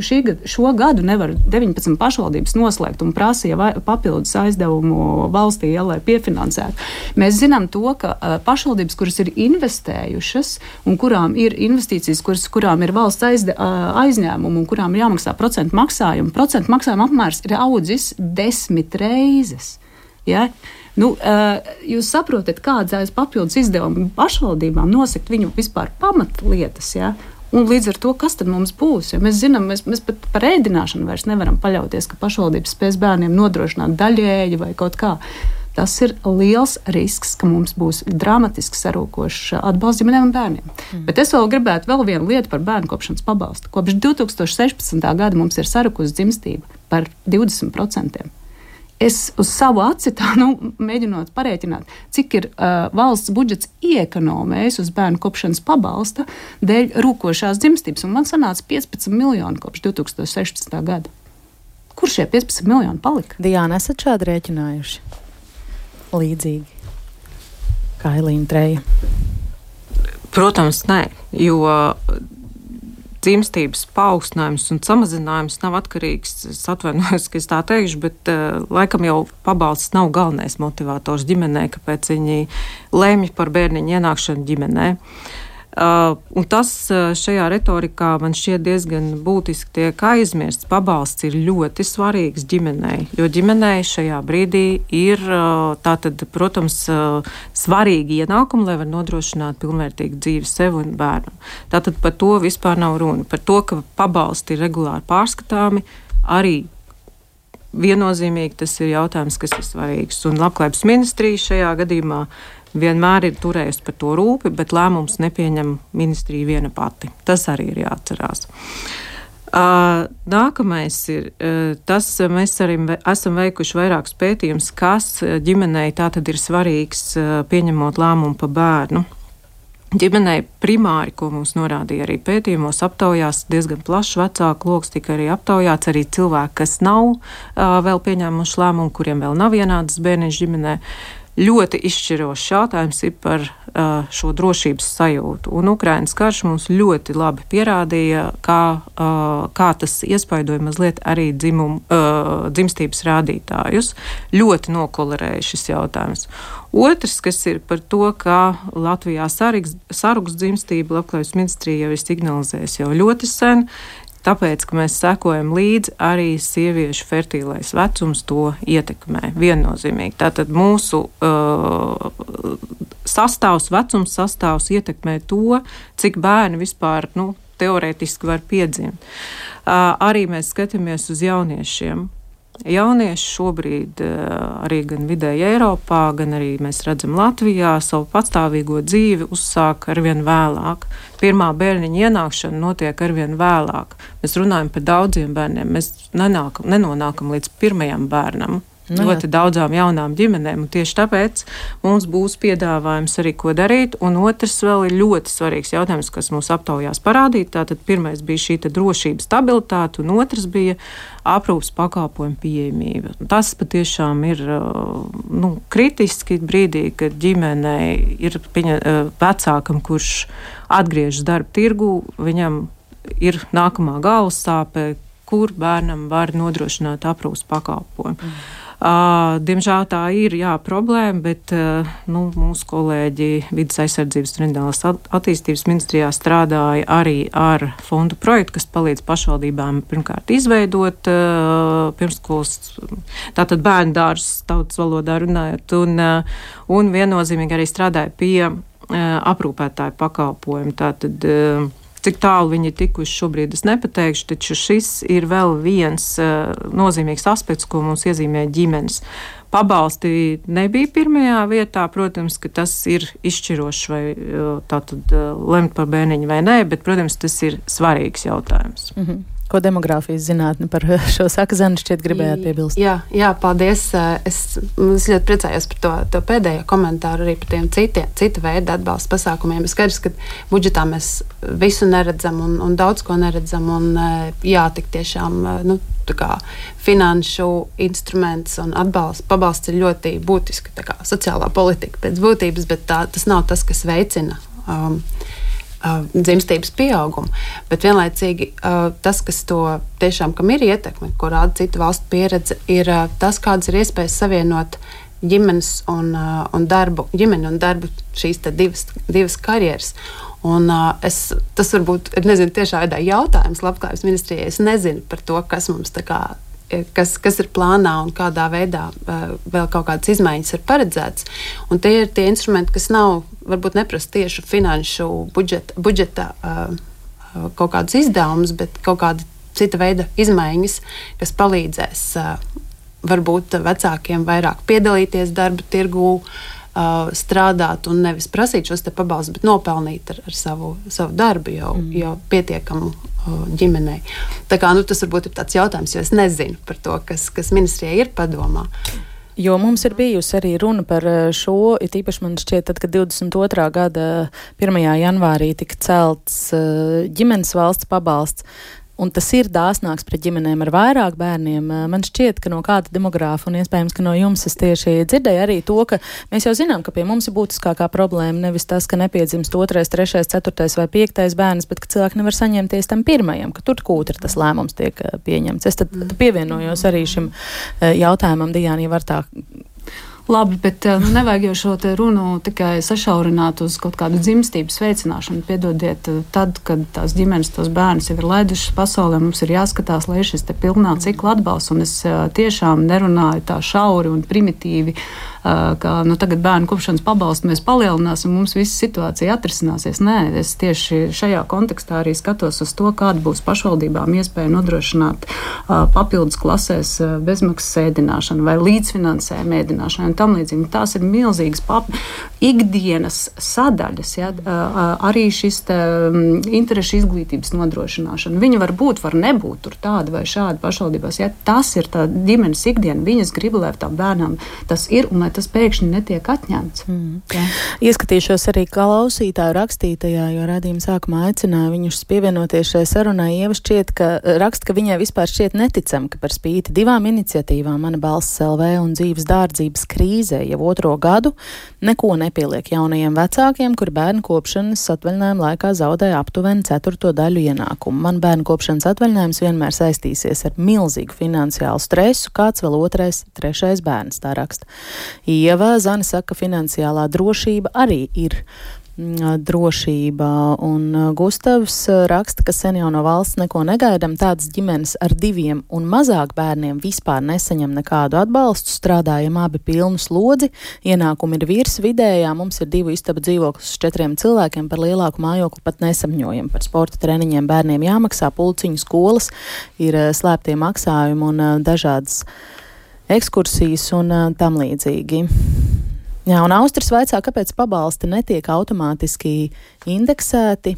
šī gada, šo gadu nevar 19 pašvaldības noslēgt un prasīja papildus aizdevumu valstī, ja, lai piefinansētu. Mēs zinām to, ka pašvaldības, kuras ir investējušas un kurām ir investīcijas, kuras, kurām ir valsts aizde, aizņēmumi un kurām ir jāmaksā procentu maksājumi, maksājumu, procentu maksājuma apmērs ir audzis desmit reizes. Ja? Nu, jūs saprotat, kādas papildus izdevumi pašvaldībām nosakt viņu vispār pamatlietas. Ja? Un līdz ar to, kas tad mums būs? Ja mēs zinām, mēs, mēs pat par ēdināšanu vairs nevaram paļauties, ka pašvaldības spēs bērniem nodrošināt daļēji vai kaut kā. Tas ir liels risks, ka mums būs dramatiski sarūkošs atbalsts ģimenēm un bērniem. Mm. Bet es vēl gribētu vēl vienu lietu par bērnu kopšanas pabalstu. Kopš 2016. gada mums ir sarukusi dzimstība par 20%. Es uz savu aci tā, nu, mēģinot parēķināt, cik ir uh, valsts budžets iekonomējis uz bērnu kopšanas pabalsta dēļ rūkošās dzimstības. Man sanāca 15 miljoni kopš 2016. gada. Kur šie 15 miljoni palika? Diana, esat šādi rēķinājuši? Līdzīgi kā Elīna Treja? Protams, nē, jo dzimstības paaugstinājums un samazinājums nav atkarīgs. Es atvainojos, ka es tā teikšu, bet uh, laikam jau pabalsts nav galvenais motivators ģimenē, kāpēc viņi lēmj par bērniņu ienākšanu ģimenē. Uh, un tas uh, šajā retorikā man šķiet diezgan būtiski tiek aizmirsts. Pabalsts ir ļoti svarīgs ģimenei, jo ģimenei šajā brīdī ir uh, tātad, protams, svarīgi ienākumi, lai var nodrošināt pilnvērtīgu dzīvi sev un bērnam. Tātad par to vispār nav runa. Par to, ka pabalsti ir regulāri pārskatāmi, arī viennozīmīgi tas ir jautājums, kas ir svarīgs. Un Labklājības ministrija šajā gadījumā vienmēr ir turējusi par to rūpi, bet lēmums nepieņem ministrija viena pati. Tas arī ir jāatcerās. Nākamais ir tas, mēs arī esam veikuši vairākus pētījumus, kas ģimenei tātad ir svarīgs pieņemot lēmumu par bērnu. Ģimenei primāri, ko mums norādīja arī pētījumos, aptaujās diezgan plašs vecāku lokus, tika arī aptaujāts arī cilvēki, kas nav uh, vēl pieņēmuši lēmumu, kuriem vēl nav vienādas bērniņš ģimenē. Ļoti izšķirošs jautājums ir par uh, šo drošības sajūtu. Un Ukraiņas karš mums ļoti labi pierādīja, kā, uh, kā tas iespaidoja mazliet arī dzimumu, uh, dzimstības rādītājus. Ļoti nokolerēja šis jautājums. Otrs, kas ir par to, ka Latvijā sarugs dzimstība Labklājības ministrija jau ir signalizējusi jau ļoti sen, Tāpēc, ka mēs sekojam līdzi arī sieviešu fertīlais vecums to ietekmē viennozīmīgi. Tātad mūsu uh, sastāvs, vecums sastāvs ietekmē to, cik bērni vispār nu, teorētiski var piedzimt. Uh, arī mēs skatāmies uz jauniešiem. Jaunieši šobrīd eh, arī gan vidēji Eiropā, gan arī mēs redzam Latvijā savu patstāvīgo dzīvi uzsāk arvien vēlāk. Pirmā bērniņa ienākšana notiek arvien vēlāk. Mēs runājam par daudziem bērniem. Mēs nenākam, nenonākam līdz pirmajam bērnam. Nu, ļoti daudzām jaunām ģimenēm. Tieši tāpēc mums būs piedāvājums arī, ko darīt. Un otrs vēl ir ļoti svarīgs jautājums, kas mums aptaujās parādīt. Tātad pirmais bija šī drošība, stabilitāte, un otrs bija aprūpas pakalpojumu pieejamība. Tas patiešām ir nu, kritiski brīdī, kad ģimenei ir piņa, vecākam, kurš atgriežas darba tirgu, viņam ir nākamā galvas sāpe, kur bērnam var nodrošināt aprūpas pakalpojumu. Mm. Diemžēl tā ir jā, problēma, bet nu, mūsu kolēģi Vides aizsardzības un reģionālās attīstības ministrijā strādāja arī ar fondu projektu, kas palīdz pašvaldībām pirmkārt izveidot pirmskolas, tātad bērnu dārzus tautas valodā runājot, un, un viennozīmīgi arī strādāja pie aprūpētāju pakalpojumu. Tātad, Cik tālu viņi ir tikuši šobrīd, es nepateikšu, taču šis ir vēl viens uh, nozīmīgs aspekts, ko mums iezīmē ģimenes. Pabalsti nebija pirmajā vietā, protams, ka tas ir izšķirošs vai uh, tātad uh, lemt par bērniņu vai nē, bet, protams, tas ir svarīgs jautājums. Mm -hmm. Ko demogrāfijas zinātne par šo saka, Zana, šķiet gribējāt piebilst? Jā, jā paldies. Es, es ļoti priecājos par to, to pēdējo komentāru, arī par tiem citiem, cita veida atbalsta pasākumiem. Ir skaidrs, ka budžetā mēs visu neredzam un, un daudz ko neredzam. Un, jā, tik tiešām nu, finanšu instruments un atbalsts, pabalsts ir ļoti būtiski. Sociālā politika pēc būtības, bet tā, tas nav tas, kas veicina. Um, uh, dzimstības pieaugumu. Bet vienlaicīgi uh, tas, kas to tiešām ir ietekme, ko rāda citu valstu pieredze, ir uh, tas, kādas ir iespējas savienot ģimenes un, uh, un darbu, ģimeni un darbu šīs divas, divas karjeras. Un, uh, es, tas varbūt ir tiešā veidā jautājums Labklājības ministrijai. Es nezinu par to, kas mums kā, kas, kas ir plānā un kādā veidā vēl kaut kādas izmaiņas ir paredzētas. Un tie ir tie instrumenti, kas nav varbūt neprasa tieši finanšu budžeta, budžeta kaut kādus izdevumus, bet kaut kāda cita veida izmaiņas, kas palīdzēs varbūt vecākiem vairāk piedalīties darba tirgū. Uh, strādāt un nevis prasīt šos pabalstus, bet nopelnīt ar, ar savu, savu darbu jau, mm. jau pietiekamu uh, ģimenei. Tā kā, nu, tas varbūt ir tāds jautājums, jo es nezinu par to, kas, kas ministrijai ir padomā. Jo mums ir bijusi arī runa par eh, šo, it īpaši man šķiet, tad, kad 22. gada 1. janvārī tika celts eh, ģimenes valsts pabalsts. Un tas ir dāsnāks pret ģimenēm ar vairāk bērniem. Man šķiet, ka no kāda demogrāfa un iespējams, ka no jums es tieši dzirdēju arī to, ka mēs jau zinām, ka pie mums ir būtiskākā problēma nevis tas, ka nepiedzimst otrais, trešais, ceturtais vai piektais bērns, bet ka cilvēki nevar saņemties tam pirmajam, ka tur kūtra tas lēmums tiek pieņemts. Es tad, tad pievienojos arī šim jautājumam, Dijānī, var tā Labi, bet eh, nu, nevajag jau šo runu tikai sašaurināt uz kaut kādu dzimstības veicināšanu. Piedodiet, eh, tad, kad tās ģimenes, tos bērnus jau ir laidušas pasaulē, mums ir jāskatās, lai šis pilnā cikla atbalsts. Un es eh, tiešām nerunāju tā šauri un primitīvi ka nu, tagad bērnu kopšanas pabalstu mēs palielināsim, mums visa situācija atrisināsies. Nē, es tieši šajā kontekstā arī skatos uz to, kāda būs pašvaldībām iespēja nodrošināt papildus klasēs bezmaksas ēdināšanu vai līdzfinansējumu ēdināšanu un tam līdzīgi. Tās ir milzīgas ikdienas sadaļas, ja, arī šis te, interešu izglītības nodrošināšana. Viņa var būt, var nebūt tur tāda vai šāda pašvaldībās. Ja. Tas ir tā ģimenes ikdiena. Viņas grib, lai tam bērnam tas ir un lai tas pēkšņi netiek atņemts. Mm. Ja. Ieskatīšos arī klausītāju rakstītajā, jo radījuma sākumā aicināja viņus pievienoties šai sarunai. Ieva šķiet, ka raksta, ka viņai vispār šķiet neticam, ka par spīti divām iniciatīvām, mana balss LV un dzīves dārdzības krīzē jau otro gadu, neko nepieliek jaunajiem vecākiem, kuri bērnu kopšanas atvaļinājuma laikā zaudēja aptuveni ceturto daļu ienākumu. Man bērnu kopšanas atvaļinājums vienmēr saistīsies ar milzīgu finansiālu stresu, kāds vēl otrais, trešais bērns, tā raksta. Ieva Zana saka, ka finansiālā drošība arī ir drošība. Un Gustavs raksta, ka sen jau no valsts neko negaidām. Tādas ģimenes ar diviem un mazāk bērniem vispār nesaņem nekādu atbalstu. Strādājam abi pilnu slodzi, ienākumi ir virs vidējā. Mums ir divu istabu dzīvoklis uz četriem cilvēkiem, par lielāku mājokli pat nesamņojam. Par sporta treniņiem bērniem jāmaksā, pulciņu skolas ir slēptie maksājumi un dažādas ekskursijas un tam līdzīgi. Jā, un Austris vaicā, kāpēc pabalsti netiek automātiski indeksēti.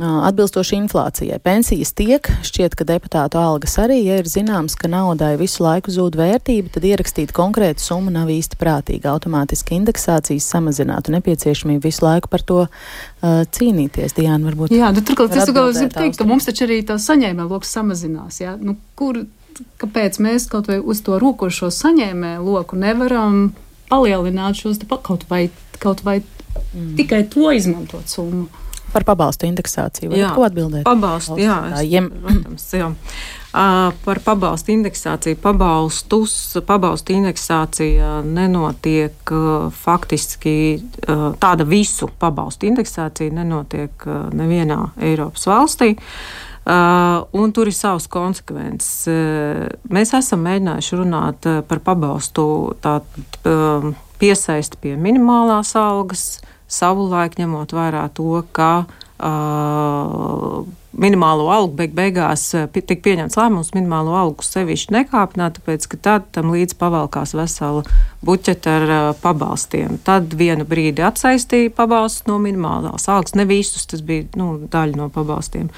Atbilstoši inflācijai. Pensijas tiek, šķiet, ka deputātu algas arī, ja ir zināms, ka naudai visu laiku zūd vērtība, tad ierakstīt konkrētu summu nav īsti prātīgi. Automātiski indeksācijas samazinātu nepieciešamību visu laiku par to uh, cīnīties. Diana, varbūt. Jā, nu, turklāt es gribu teikt, ka mums taču arī tā saņēmē lokus samazinās. Jā? Nu, kur, kāpēc mēs kaut vai uz to rūkošo saņēmē loku nevaram palielināt šos kaut vai, kaut vai mm. tikai to izmantot summu. Par pabalstu indeksāciju. Jā, ko atbildēt? Pabalstu, jā, es, protams, jā. Uh, par pabalstu indeksāciju. Pabalstus, pabalstu indeksācija nenotiek uh, faktiski uh, tāda visu pabalstu indeksācija nenotiek nevienā Eiropas valstī. Uh, Uh, un tur ir savas konsekvences. Uh, mēs esam mēģinājuši runāt uh, par pabalstu tā, uh, piesaisti pie minimālās algas, savulaik ņemot vērā to, ka uh, minimālo algu beig beigās uh, tika pieņemts lēmums minimālo algu sevišķi nekāpināt, tāpēc, ka tad tam līdz pavalkās vesela buķeta ar uh, pabalstiem. Tad vienu brīdi atsaistīja pabalstus no minimālās algas, ne visus, tas bija nu, daļa no pabalstiem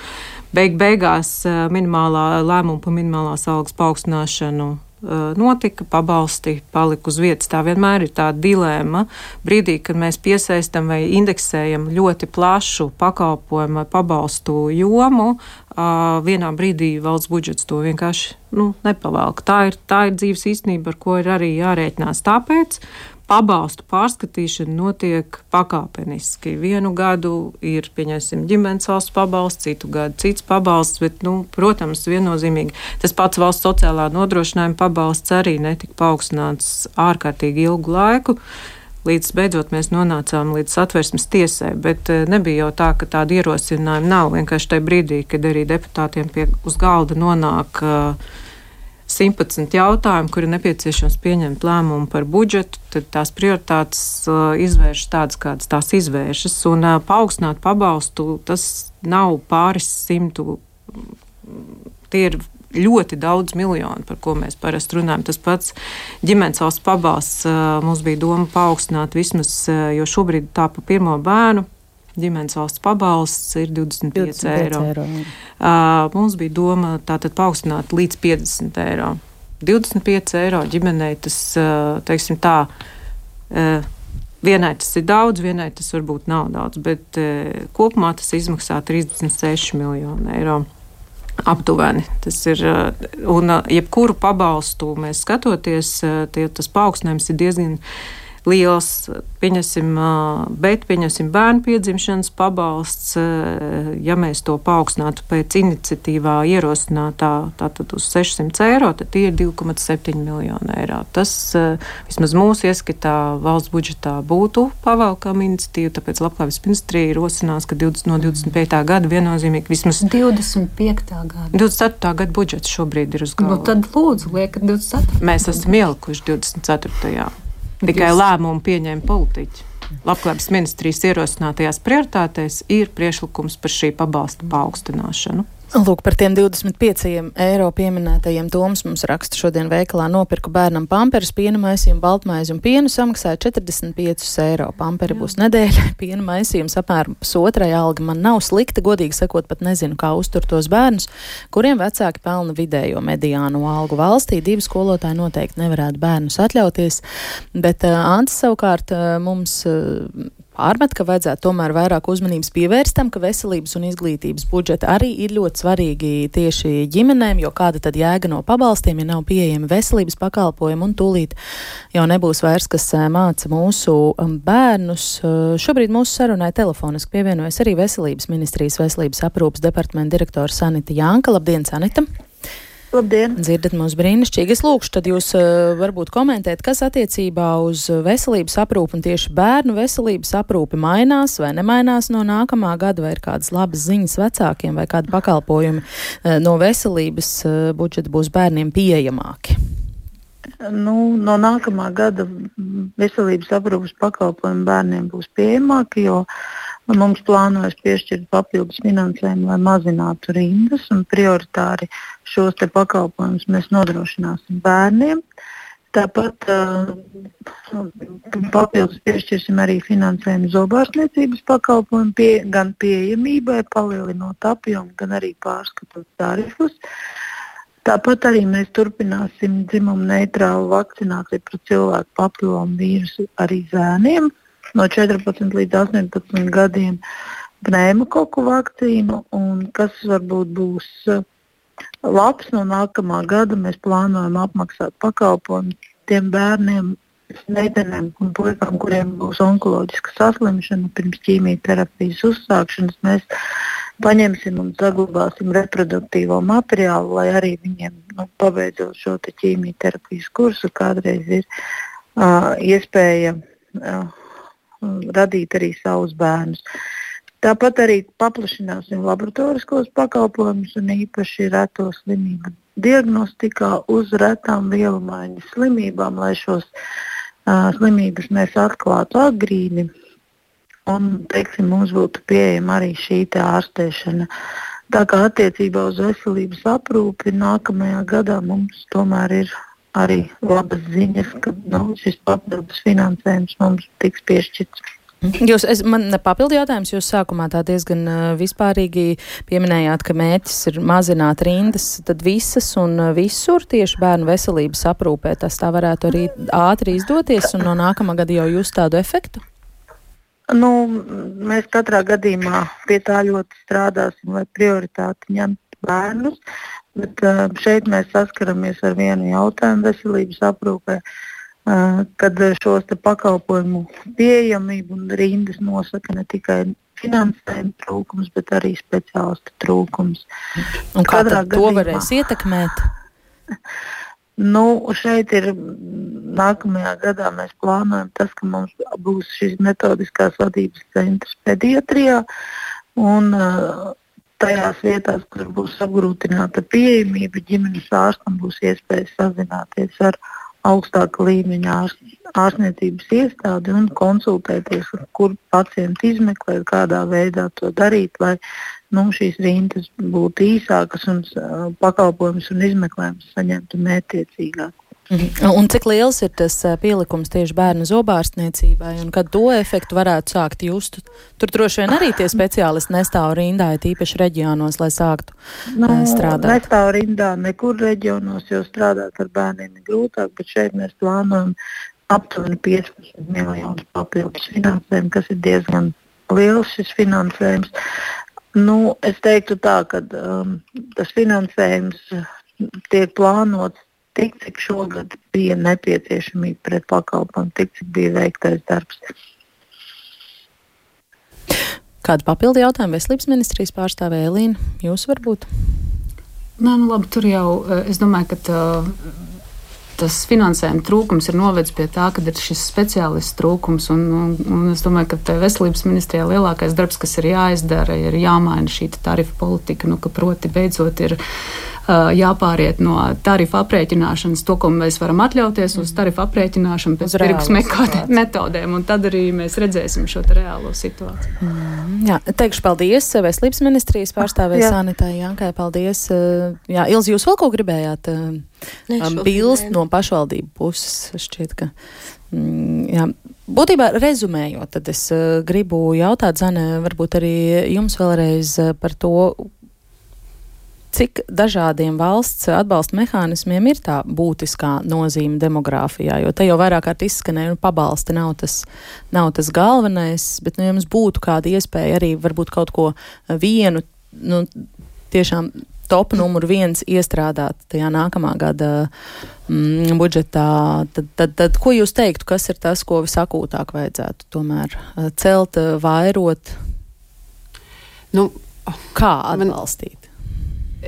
beig beigās eh, minimālā lēmuma par minimālās algas paaugstināšanu eh, notika, pabalsti palika uz vietas. Tā vienmēr ir tā dilēma. Brīdī, kad mēs piesaistam vai indeksējam ļoti plašu pakalpojumu vai pabalstu jomu, vienā brīdī valsts budžets to vienkārši nu, nepavalk. Tā ir, tā ir dzīves īstenība, ar ko ir arī jārēķinās. Tāpēc pabalstu pārskatīšana notiek pakāpeniski. Vienu gadu ir, pieņemsim, ģimenes valsts pabalsts, citu gadu cits pabalsts, bet, nu, protams, viennozīmīgi tas pats valsts sociālā nodrošinājuma pabalsts arī netika paaugstināts ārkārtīgi ilgu laiku. Līdz beidzot mēs nonācām līdz satversmes tiesai, bet eh, nebija jau tā, ka tāda ierosinājuma nav. Vienkārši tajā brīdī, kad arī deputātiem pie, uz galda nonāk uh, 111 jautājumi, kuri nepieciešams pieņemt lēmumu par budžetu, tad tās prioritātes uh, izvēršas tādas, kādas tās izvēršas. Un uh, paaugstināt pabalstu tas nav pāris simtu. Tie ir ļoti daudz miljonu, par ko mēs parasti runājam. Tas pats ģimenes valsts pabalsts uh, mums bija doma paaugstināt vismaz, uh, jo šobrīd tā pa pirmo bērnu ģimenes valsts pabalsts ir 25, 25 eiro. eiro uh, mums bija doma tātad paaugstināt līdz 50 eiro. 25 eiro ģimenei tas, uh, teiksim tā, uh, vienai tas ir daudz, vienai tas varbūt nav daudz, bet uh, kopumā tas izmaksā 36 miljonu eiro. Aptuveni tas ir. Un jebkuru pabalstu mēs skatoties, tie, tas paaugstinājums ir diezgan liels, pieņemsim, bet pieņemsim bērnu piedzimšanas pabalsts, ja mēs to paaugstinātu pēc iniciatīvā ierosinātā tātad uz 600 eiro, tad tie ir 2,7 miljoni eiro. Tas vismaz mūsu ieskatā valsts budžetā būtu pavalkama iniciatīva, tāpēc Labklājības ministrija rosinās, ka 20, no 25. gada viennozīmīgi vismaz 25. gada. 24. gada budžets šobrīd ir uz galda. Nu, tad lūdzu, liekat 24. Mēs esam ielikuši 24. Tikai Jūs... lēmumu pieņēma politiķi. Labklājības ministrijas ierosinātajās prioritātēs ir priekšlikums par šī pabalsta paaugstināšanu. Lūk, par tiem 25 eiro pieminētajiem Toms mums raksta šodien veikalā nopirku bērnam pamperu, piena maisījumu, baltmaizi un pienu samaksāja 45 eiro. Pamperi būs nedēļa, piena maisījums apmēram pusotrai alga. Man nav slikti, godīgi sakot, pat nezinu, kā uztur tos bērnus, kuriem vecāki pelna vidējo mediānu algu valstī. Divi skolotāji noteikti nevarētu bērnus atļauties, bet uh, Ants savukārt uh, mums uh, pārmet, ka vajadzētu tomēr vairāk uzmanības pievērst tam, ka veselības un izglītības budžeti arī ir ļoti svarīgi tieši ģimenēm, jo kāda tad jēga no pabalstiem, ja nav pieejami veselības pakalpojumi un tūlīt jau nebūs vairs, kas eh, māca mūsu um, bērnus. Eh, šobrīd mūsu sarunai telefoniski pievienojas arī Veselības ministrijas veselības aprūpas departamenta direktora Sanita Janka. Labdien, Sanita! Labdien! Dzirdat mūs brīnišķīgi. Es lūkšu, tad jūs uh, varbūt komentēt, kas attiecībā uz veselības aprūpi un tieši bērnu veselības aprūpi mainās vai nemainās no nākamā gada, vai ir kādas labas ziņas vecākiem, vai kādi pakalpojumi uh, no veselības uh, budžeta būs bērniem pieejamāki. Nu, no nākamā gada veselības aprūpas pakalpojumi bērniem būs pieejamāki, jo uh, Mums plānojas piešķirt papildus finansējumu, lai mazinātu rindas, un prioritāri šos pakalpojumus mēs nodrošināsim bērniem. Tāpat uh, papildus piešķirsim arī finansējumu zobārstniecības pakalpojumu, pie, gan pieejamībai, palielinot apjomu, gan arī pārskatot tarifus. Tāpat arī mēs turpināsim dzimumu neitrālu vakcināciju pret cilvēku papilomu vīrusu arī zēniem no 14 līdz 18 gadiem pneimakoku vakcīnu, un kas varbūt būs uh, labs no nākamā gada, mēs plānojam apmaksāt pakalpojumu tiem bērniem, meitenēm un puikām, kuriem būs onkoloģiska saslimšana pirms ķīmijterapijas uzsākšanas. Mēs paņemsim un saglabāsim reproduktīvo materiālu, lai arī viņiem, nu, pabeidzot šo ķīmijterapijas kursu, kādreiz ir uh, iespēja uh, radīt arī savus bērnus. Tāpat arī paplašināsim laboratoriskos pakalpojumus un īpaši reto slimību diagnostikā uz retām vielu maiņas slimībām, lai šos uh, slimības mēs atklātu agrīni un teiksim, mums būtu pieejama arī šī ārstēšana. Tā kā attiecībā uz veselības aprūpi nākamajā gadā mums tomēr ir arī labas ziņas, ka nu, šis papildus finansējums mums tiks piešķirts. Jūs, es, man papildu jautājums, jūs sākumā tā diezgan vispārīgi pieminējāt, ka mērķis ir mazināt rindas, tad visas un visur tieši bērnu veselības aprūpē tas tā varētu arī ātri izdoties un no nākamā gada jau jūs tādu efektu? Nu, mēs katrā gadījumā pie tā ļoti strādāsim, lai prioritāti ņemtu bērnus. Bet šeit mēs saskaramies ar vienu jautājumu veselības aprūpē, kad šos pakalpojumu pieejamību un rindas nosaka ne tikai finansējuma trūkums, bet arī speciālistu trūkums. Un kā to gadījumā, varēs ietekmēt? Nu, šeit ir nākamajā gadā mēs plānojam tas, ka mums būs šis metodiskās vadības centrs pediatrijā. Un, uh, tajās vietās, kur būs apgrūtināta pieejamība, ģimenes ārstam būs iespēja sazināties ar augstāka līmeņa ārstniecības iestādi un konsultēties, kur pacienti izmeklēt, kādā veidā to darīt, lai nu, šīs rindas būtu īsākas un uh, pakalpojumus un izmeklējumus saņemtu mērķiecīgāk. Mhm. Un cik liels ir tas pielikums tieši bērnu zobārstniecībai, un kad to efektu varētu sākt just? Tur droši vien arī tie speciālisti nestāv rindā, tīpaši reģionos, lai sāktu nu, strādāt. Nestāv rindā nekur reģionos, jo strādāt ar bērniem ir grūtāk, bet šeit mēs plānojam aptuveni 15 miljonus papildus finansējumu, kas ir diezgan liels šis finansējums. Nu, es teiktu tā, ka um, tas finansējums tiek plānots tik, cik šogad bija nepieciešamība pret pakalpojumu, tik, cik bija veiktais darbs. Kādu papildu jautājumu veselības ministrijas pārstāvēja Elīna? Jūs varbūt? Nē, nu labi, tur jau es domāju, ka tā, tas finansējuma trūkums ir novedis pie tā, ka ir šis speciālists trūkums. Un, un, un es domāju, ka veselības ministrijā lielākais darbs, kas ir jāizdara, ir jāmaina šī tarifa politika. Nu, proti, beidzot, ir jāpāriet no tarifu aprēķināšanas, to, ko mēs varam atļauties, uz tarifu aprēķināšanu pēc tirgus metodēm. Un tad arī mēs redzēsim šo reālo situāciju. Mm, jā, teikšu paldies veselības ministrijas pārstāvēja Sanitai Jankai. Paldies. Jā, Ilzi, jūs vēl ko gribējāt? Bilst no pašvaldību puses šķiet, ka. Mm, jā. Būtībā rezumējot, tad es gribu jautāt, Zane, varbūt arī jums vēlreiz par to, cik dažādiem valsts atbalsta mehānismiem ir tā būtiskā nozīme demogrāfijā, jo te jau vairāk kārt izskanēja, nu, pabalsti nav tas, nav tas galvenais, bet, nu, ja jums būtu kāda iespēja arī varbūt kaut ko vienu, nu, tiešām top numur viens iestrādāt tajā nākamā gada mm, budžetā, tad, tad, tad ko jūs teiktu, kas ir tas, ko visakūtāk vajadzētu tomēr eh, celt, eh, vairot? Nu, Kā atbalstīt? Man,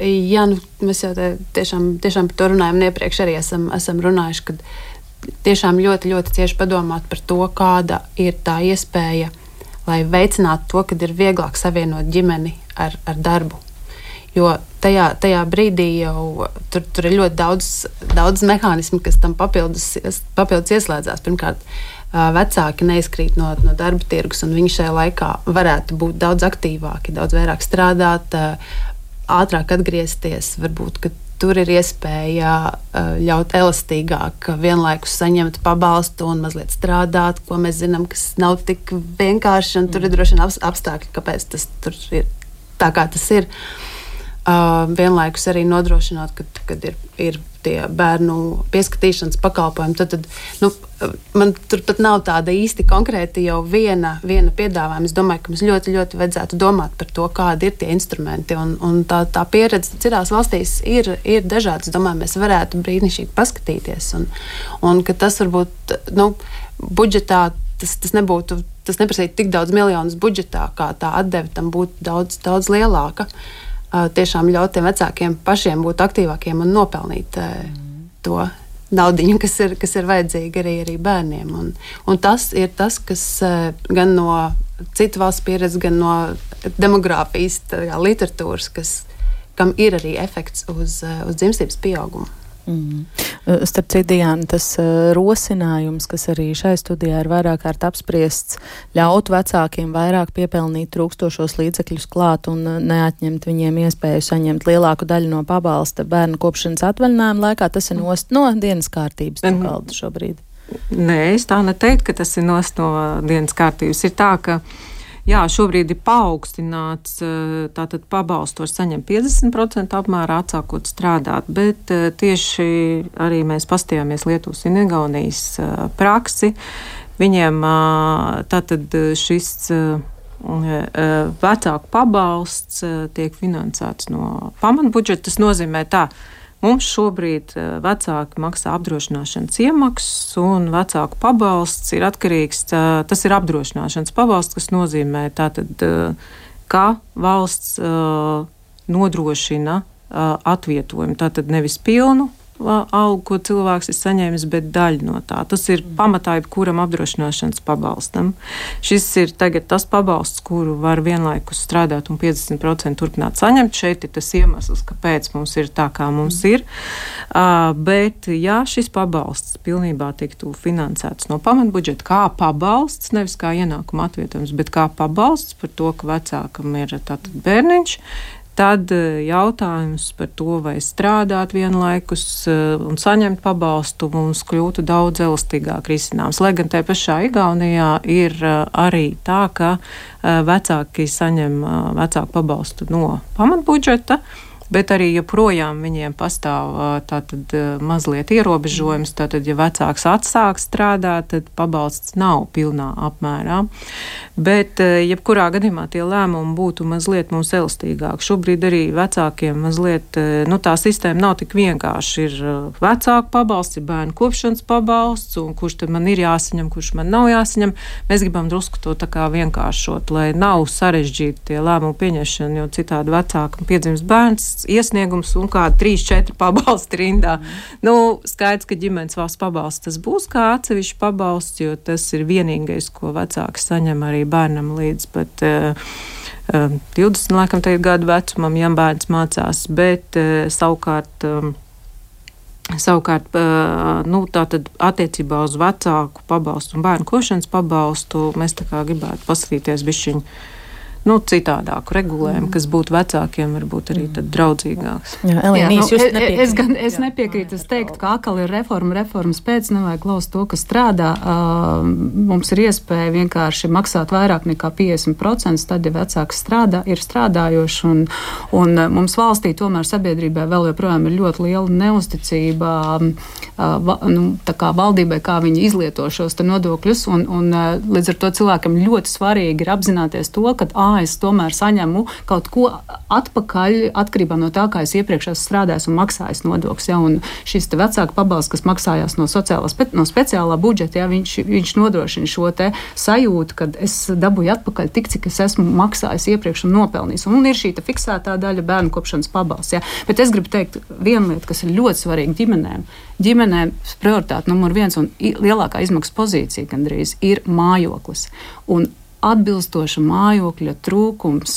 jā, nu, mēs jau tiešām, tiešām par to runājam, un iepriekš arī esam, esam runājuši, ka tiešām ļoti, ļoti cieši padomāt par to, kāda ir tā iespēja, lai veicinātu to, ka ir vieglāk savienot ģimeni ar, ar darbu. Jo tajā, tajā brīdī jau tur, tur ir ļoti daudz, daudz mehānismu, kas tam papildus, papildus ieslēdzās. Pirmkārt, vecāki neizkrīt no, no darba tirgus, un viņi šajā laikā varētu būt daudz aktīvāki, daudz vairāk strādāt, ātrāk atgriezties. Varbūt tur ir iespēja ļaut elastīgāk, vienlaikus saņemt pabalstu un mazliet strādāt, ko mēs zinām, kas nav tik vienkārši. Tur ir droši vien apstākļi, kāpēc tas ir tā, kā tas ir. Uh, vienlaikus arī nodrošināt, ka, kad ir, ir tie bērnu pieskatīšanas pakalpojumi, tad, tad nu, man tur pat nav tāda īsti konkrēta jau viena, viena piedāvājuma. Es domāju, ka mums ļoti, ļoti vajadzētu domāt par to, kādi ir tie instrumenti. Un, un tā, tā pieredze citās valstīs ir, ir dažādas. Es domāju, mēs varētu brīnišķīgi paskatīties. Un, un ka tas varbūt nu, budžetā tas, tas nebūtu. Tas neprasītu tik daudz miljonus budžetā, kā tā atdeve tam būtu daudz, daudz lielāka. Uh, tiešām ļaut tiem vecākiem pašiem būt aktīvākiem un nopelnīt mm. to naudu, kas ir, kas ir vajadzīga arī, arī bērniem. Un, un tas ir tas, kas gan no citu valstu pieredzes, gan no demogrāfijas literatūras, kas, kam ir arī efekts uz, uz dzimstības pieaugumu. Mm. Starp citu, Diana, tas uh, rosinājums, kas arī šai studijā ir vairāk kārt apspriests, ļaut vecākiem vairāk piepelnīt trūkstošos līdzekļus klāt un uh, neatņemt viņiem iespēju saņemt lielāku daļu no pabalsta bērnu kopšanas atvaļinājuma laikā, tas ir nost no dienas kārtības mm. kalda šobrīd. Nē, es tā neteiktu, ka tas ir nost no dienas kārtības. Ir tā, ka Jā, šobrīd ir paaugstināts, eh, tātad pabalstu var saņemt 50% apmērā, atsākot strādāt, bet eh, tieši arī mēs pastījāmies Lietuvas un Igaunijas eh, praksi. Viņiem tātad šis vecāku pabalsts tiek finansēts no pamatbudžeta. Tas nozīmē tā, ka Mums šobrīd eh, vecāki maksā apdrošināšanas iemaksas, un vecāku pabalsts ir atkarīgs. Eh, tas ir apdrošināšanas pabalsts, kas nozīmē, tātad, eh, ka valsts nodrošina atvietojumu. Tātad nevis pilnu algu, ko cilvēks ir saņēmis, bet daļa no tā. Tas ir pamatā jebkuram apdrošināšanas pabalstam. Šis ir tagad tas pabalsts, kuru var vienlaikus strādāt un 50% turpināt saņemt. Šeit ir tas iemesls, kāpēc mums ir tā, kā mums ir. Uh, bet, ja šis pabalsts pilnībā tiktu finansēts no pamatbudžeta, kā pabalsts, nevis kā ienākuma atvietojums, bet kā pabalsts par to, ka vecākam ir bērniņš, Tad eh, jautājums par to, vai strādāt vienlaikus eh, un saņemt pabalstu, mums kļūtu daudz elastīgāk risināms. Lai gan te pašā Igaunijā ir eh, arī tā, ka vecāki saņem vecāku pabalstu no pamatbudžeta bet arī joprojām viņiem pastāv tātad mazliet ierobežojums. Tātad, ja vecāks atsāk strādāt, tad pabalsts nav pilnā apmērā. Bet, jebkurā gadījumā tie lēmumi būtu mazliet mums elastīgāki. Šobrīd arī vecākiem mazliet, nu tā sistēma nav tik vienkārši. Ir vecāku pabalsts, ir bērnu kopšanas pabalsts, un kurš tad man ir jāsaņem, kurš man nav jāsaņem. Mēs gribam drusku to tā kā vienkāršot, lai nav sarežģīti tie lēmumu pieņemšana, jo citādi vecākam piedzimst bērns valsts iesniegums un kāda 3-4 pabalsti rindā. Mm. Nu, skaidrs, ka ģimenes valsts pabalsts tas būs kā atsevišķs pabalsts, jo tas ir vienīgais, ko vecāki saņem arī bērnam līdz pat. Uh, 20 laikam, gadu vecumam, ja bērns mācās, bet savukārt. Savukārt, nu, attiecībā uz vecāku pabalstu un bērnu košanas pabalstu mēs gribētu paskatīties bišķiņu nu, citādāku regulējumu, mm. kas būtu vecākiem, varbūt arī draudzīgāks. Jā, Elīnijas, Jā, nu, es, es, gan, es nepiekrītu. Es teiktu, ka akali ir reforma, reformas pēc nevajag klaust to, kas strādā. Uh, mums ir iespēja vienkārši maksāt vairāk nekā 50%, tad, ja vecāks strādā, ir strādājoši, un, un mums valstī tomēr sabiedrībai vēl joprojām ir ļoti liela neusticība uh, va, nu, kā valdībai, kā viņi izlieto šos nodokļus, un, un līdz ar to cilvēkam ļoti svarīgi ir apzināties to, ka A, es tomēr saņemu kaut ko atpakaļ atkarībā no tā, kā es iepriekš esmu strādājis un maksājis nodokļus. Ja, un šis vecāka pabalsts, kas maksājās no, spe, no speciālā budžeta, ja, viņš, viņš nodrošina šo sajūtu, ka es dabūju atpakaļ tik, cik es esmu maksājis iepriekš un nopelnījis. Un, un ir šī fiksētā daļa bērnu kopšanas pabalsts. Ja. Bet es gribu teikt vienu lietu, kas ir ļoti svarīga ģimenēm. Ģimenēm prioritāte numur viens un lielākā izmaksu pozīcija gandrīz ir mājoklis. Un atbilstoša mājokļa trūkums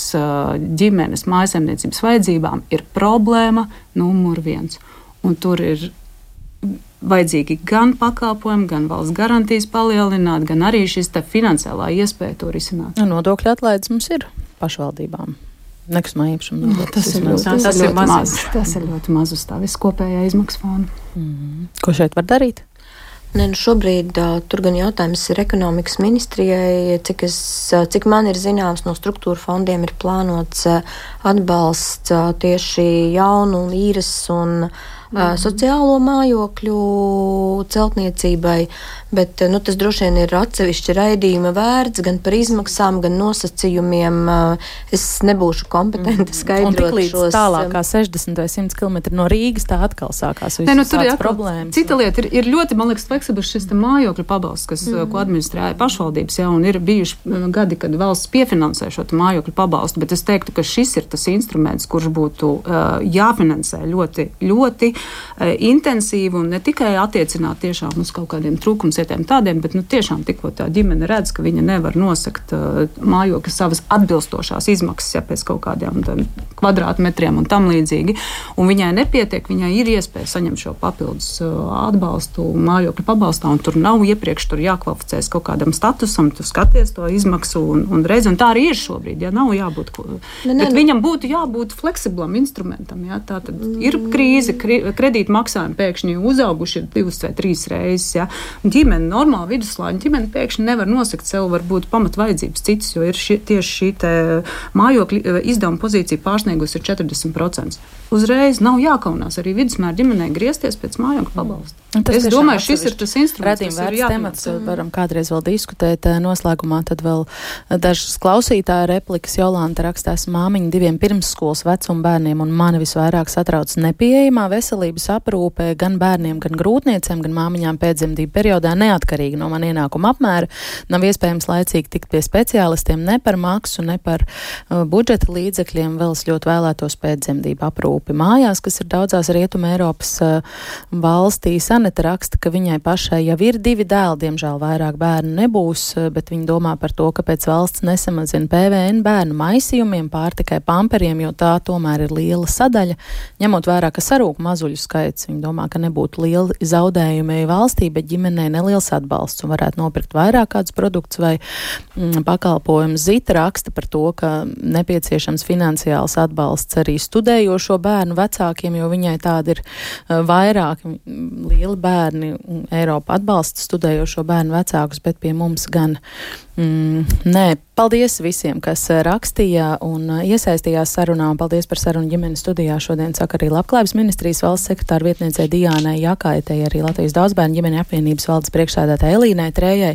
ģimenes mājasemniecības vajadzībām ir problēma numur viens. Un tur ir vajadzīgi gan pakalpojumi, gan valsts garantijas palielināt, gan arī šis finansiālā iespēja to risināt. Nu, nodokļu atlaides mums ir pašvaldībām. Nekustamā īpašuma nodoklis. Nu, tas, ir, tas, tas, tas, ir maz, tas ir ļoti maz uz tā viskopējā izmaksu fona. Mm. Ko šeit var darīt? Ne, nu šobrīd uh, tur gan jautājums ir ekonomikas ministrijai, cik, es, cik man ir zināms, no struktūra fondiem ir plānots uh, atbalsts uh, tieši jaunu īres un uh, mm. sociālo mājokļu celtniecībai, bet nu, tas droši vien ir atsevišķi raidījuma vērts gan par izmaksām, gan nosacījumiem. Es nebūšu kompetenti skaidrot mm. šos. Tālāk kā 60 vai 100 km no Rīgas tā atkal sākās. Ne, nu, tur ir problēmas. Cita lieta ir, ir ļoti, man liekas, fleksibls šis mājokļu pabalsts, kas, mm. ko administrēja pašvaldības, ja, un ir bijuši gadi, kad valsts piefinansē šo mājokļu pabalstu, bet es teiktu, ka šis ir tas instruments, kurš būtu uh, jāfinansē ļoti, ļoti E, intensīvi un ne tikai attiecināt tiešām uz kaut kādiem trūkumsietiem tādiem, bet nu, tiešām tikko tā ģimene redz, ka viņa nevar nosakt uh, mājokļa savas atbilstošās izmaksas ja, pēc kaut kādiem kvadrātmetriem un tam līdzīgi. Un viņai nepietiek, viņai ir iespēja saņemt šo papildus uh, atbalstu mājokļa pabalstā, un tur nav iepriekš tur jākvalificēs kaut kādam statusam, tu skaties to izmaksu un, un redzi, un tā arī ir šobrīd. Ja, nav jābūt, ne, ne, bet ne. viņam būtu jābūt fleksiblam instrumentam. Ja, tā tad ir krīze, krī, kredīta maksājumi pēkšņi uzauguši divas vai trīs reizes. Ja. Ģimene, normāla viduslāņa ģimene pēkšņi nevar nosakt sev varbūt pamatvajadzības citas, jo ir ši, tieši šī mājokļa eh, izdevuma pozīcija pārsniegusi 40%. Uzreiz nav jākaunās arī vidusmēra ģimenei griezties pēc mājokļa pabalsta. Es domāju, šis ir tas instruments, kas ir jātemats. Varam kādreiz vēl diskutēt eh, noslēgumā, tad vēl dažas klausītāja replikas Jolanta rakstās māmiņa diviem pirmsskolas vecuma bērniem un mani visvairāk satrauc nepieejamā veselības aprūpē gan bērniem, gan grūtniecēm, gan māmiņām pēcdzemdību periodā neatkarīgi no man ienākuma apmēra. Nav iespējams laicīgi tikt pie speciālistiem ne par maksu, ne par uh, budžeta līdzekļiem. Vēl es ļoti vēlētos pēcdzemdību aprūpi mājās, kas ir daudzās Rietuma Eiropas uh, valstīs. Aneta raksta, ka viņai pašai jau ir divi dēli, diemžēl vairāk bērnu nebūs, uh, bet viņa domā par to, kāpēc valsts nesamazina PVN bērnu maisījumiem, pārtikai, pamperiem, jo tā tomēr ir liela sadaļa, ņemot vērā, ka sarūk mazuļu skaits. Viņi domā, ka nebūtu lieli zaudējumi valstī, bet ģimenei neliels atbalsts un varētu nopirkt vairāk kādus produktus vai mm, pakalpojumus. Zita raksta par to, ka nepieciešams finansiāls atbalsts arī studējošo bērnu vecākiem, jo viņai tādi ir uh, vairāk lieli bērni. Eiropa atbalsta studējošo bērnu vecākus, bet pie mums gan Mm, nē, paldies visiem, kas eh, rakstīja un eh, iesaistījās sarunā. Paldies par sarunu ģimenes studijā. Šodien saka arī Labklājības ministrijas valsts sekretāra vietniecei Dijānai Jakaitai, arī Latvijas daudzbērnu ģimeņa apvienības valdes priekšsēdētāja Elīnai Trējai,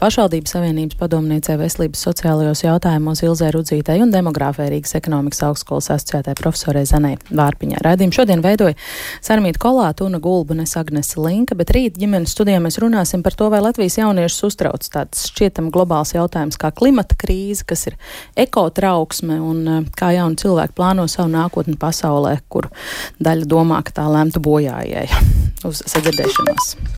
pašvaldības savienības padomniecei veselības sociālajos jautājumos Ilzē Rudzītei un demogrāfē Rīgas ekonomikas augstskolas asociētai profesorai Zanai Vārpiņai. Raidījumu šodien veidoja Sarmīta Kolāta, Una Gulba, Nes Agnese Linka, bet rīt ģimenes studijā mēs runāsim par to, vai Latvijas jauniešus uztrauc tāds šķietam globāls jautājums kā klimata krīze, kas ir ekotrauksme un eh, kā jauni cilvēki plāno savu nākotni pasaulē, kur daļa domā, ka tā lemta bojājai. Uz sadzirdēšanos!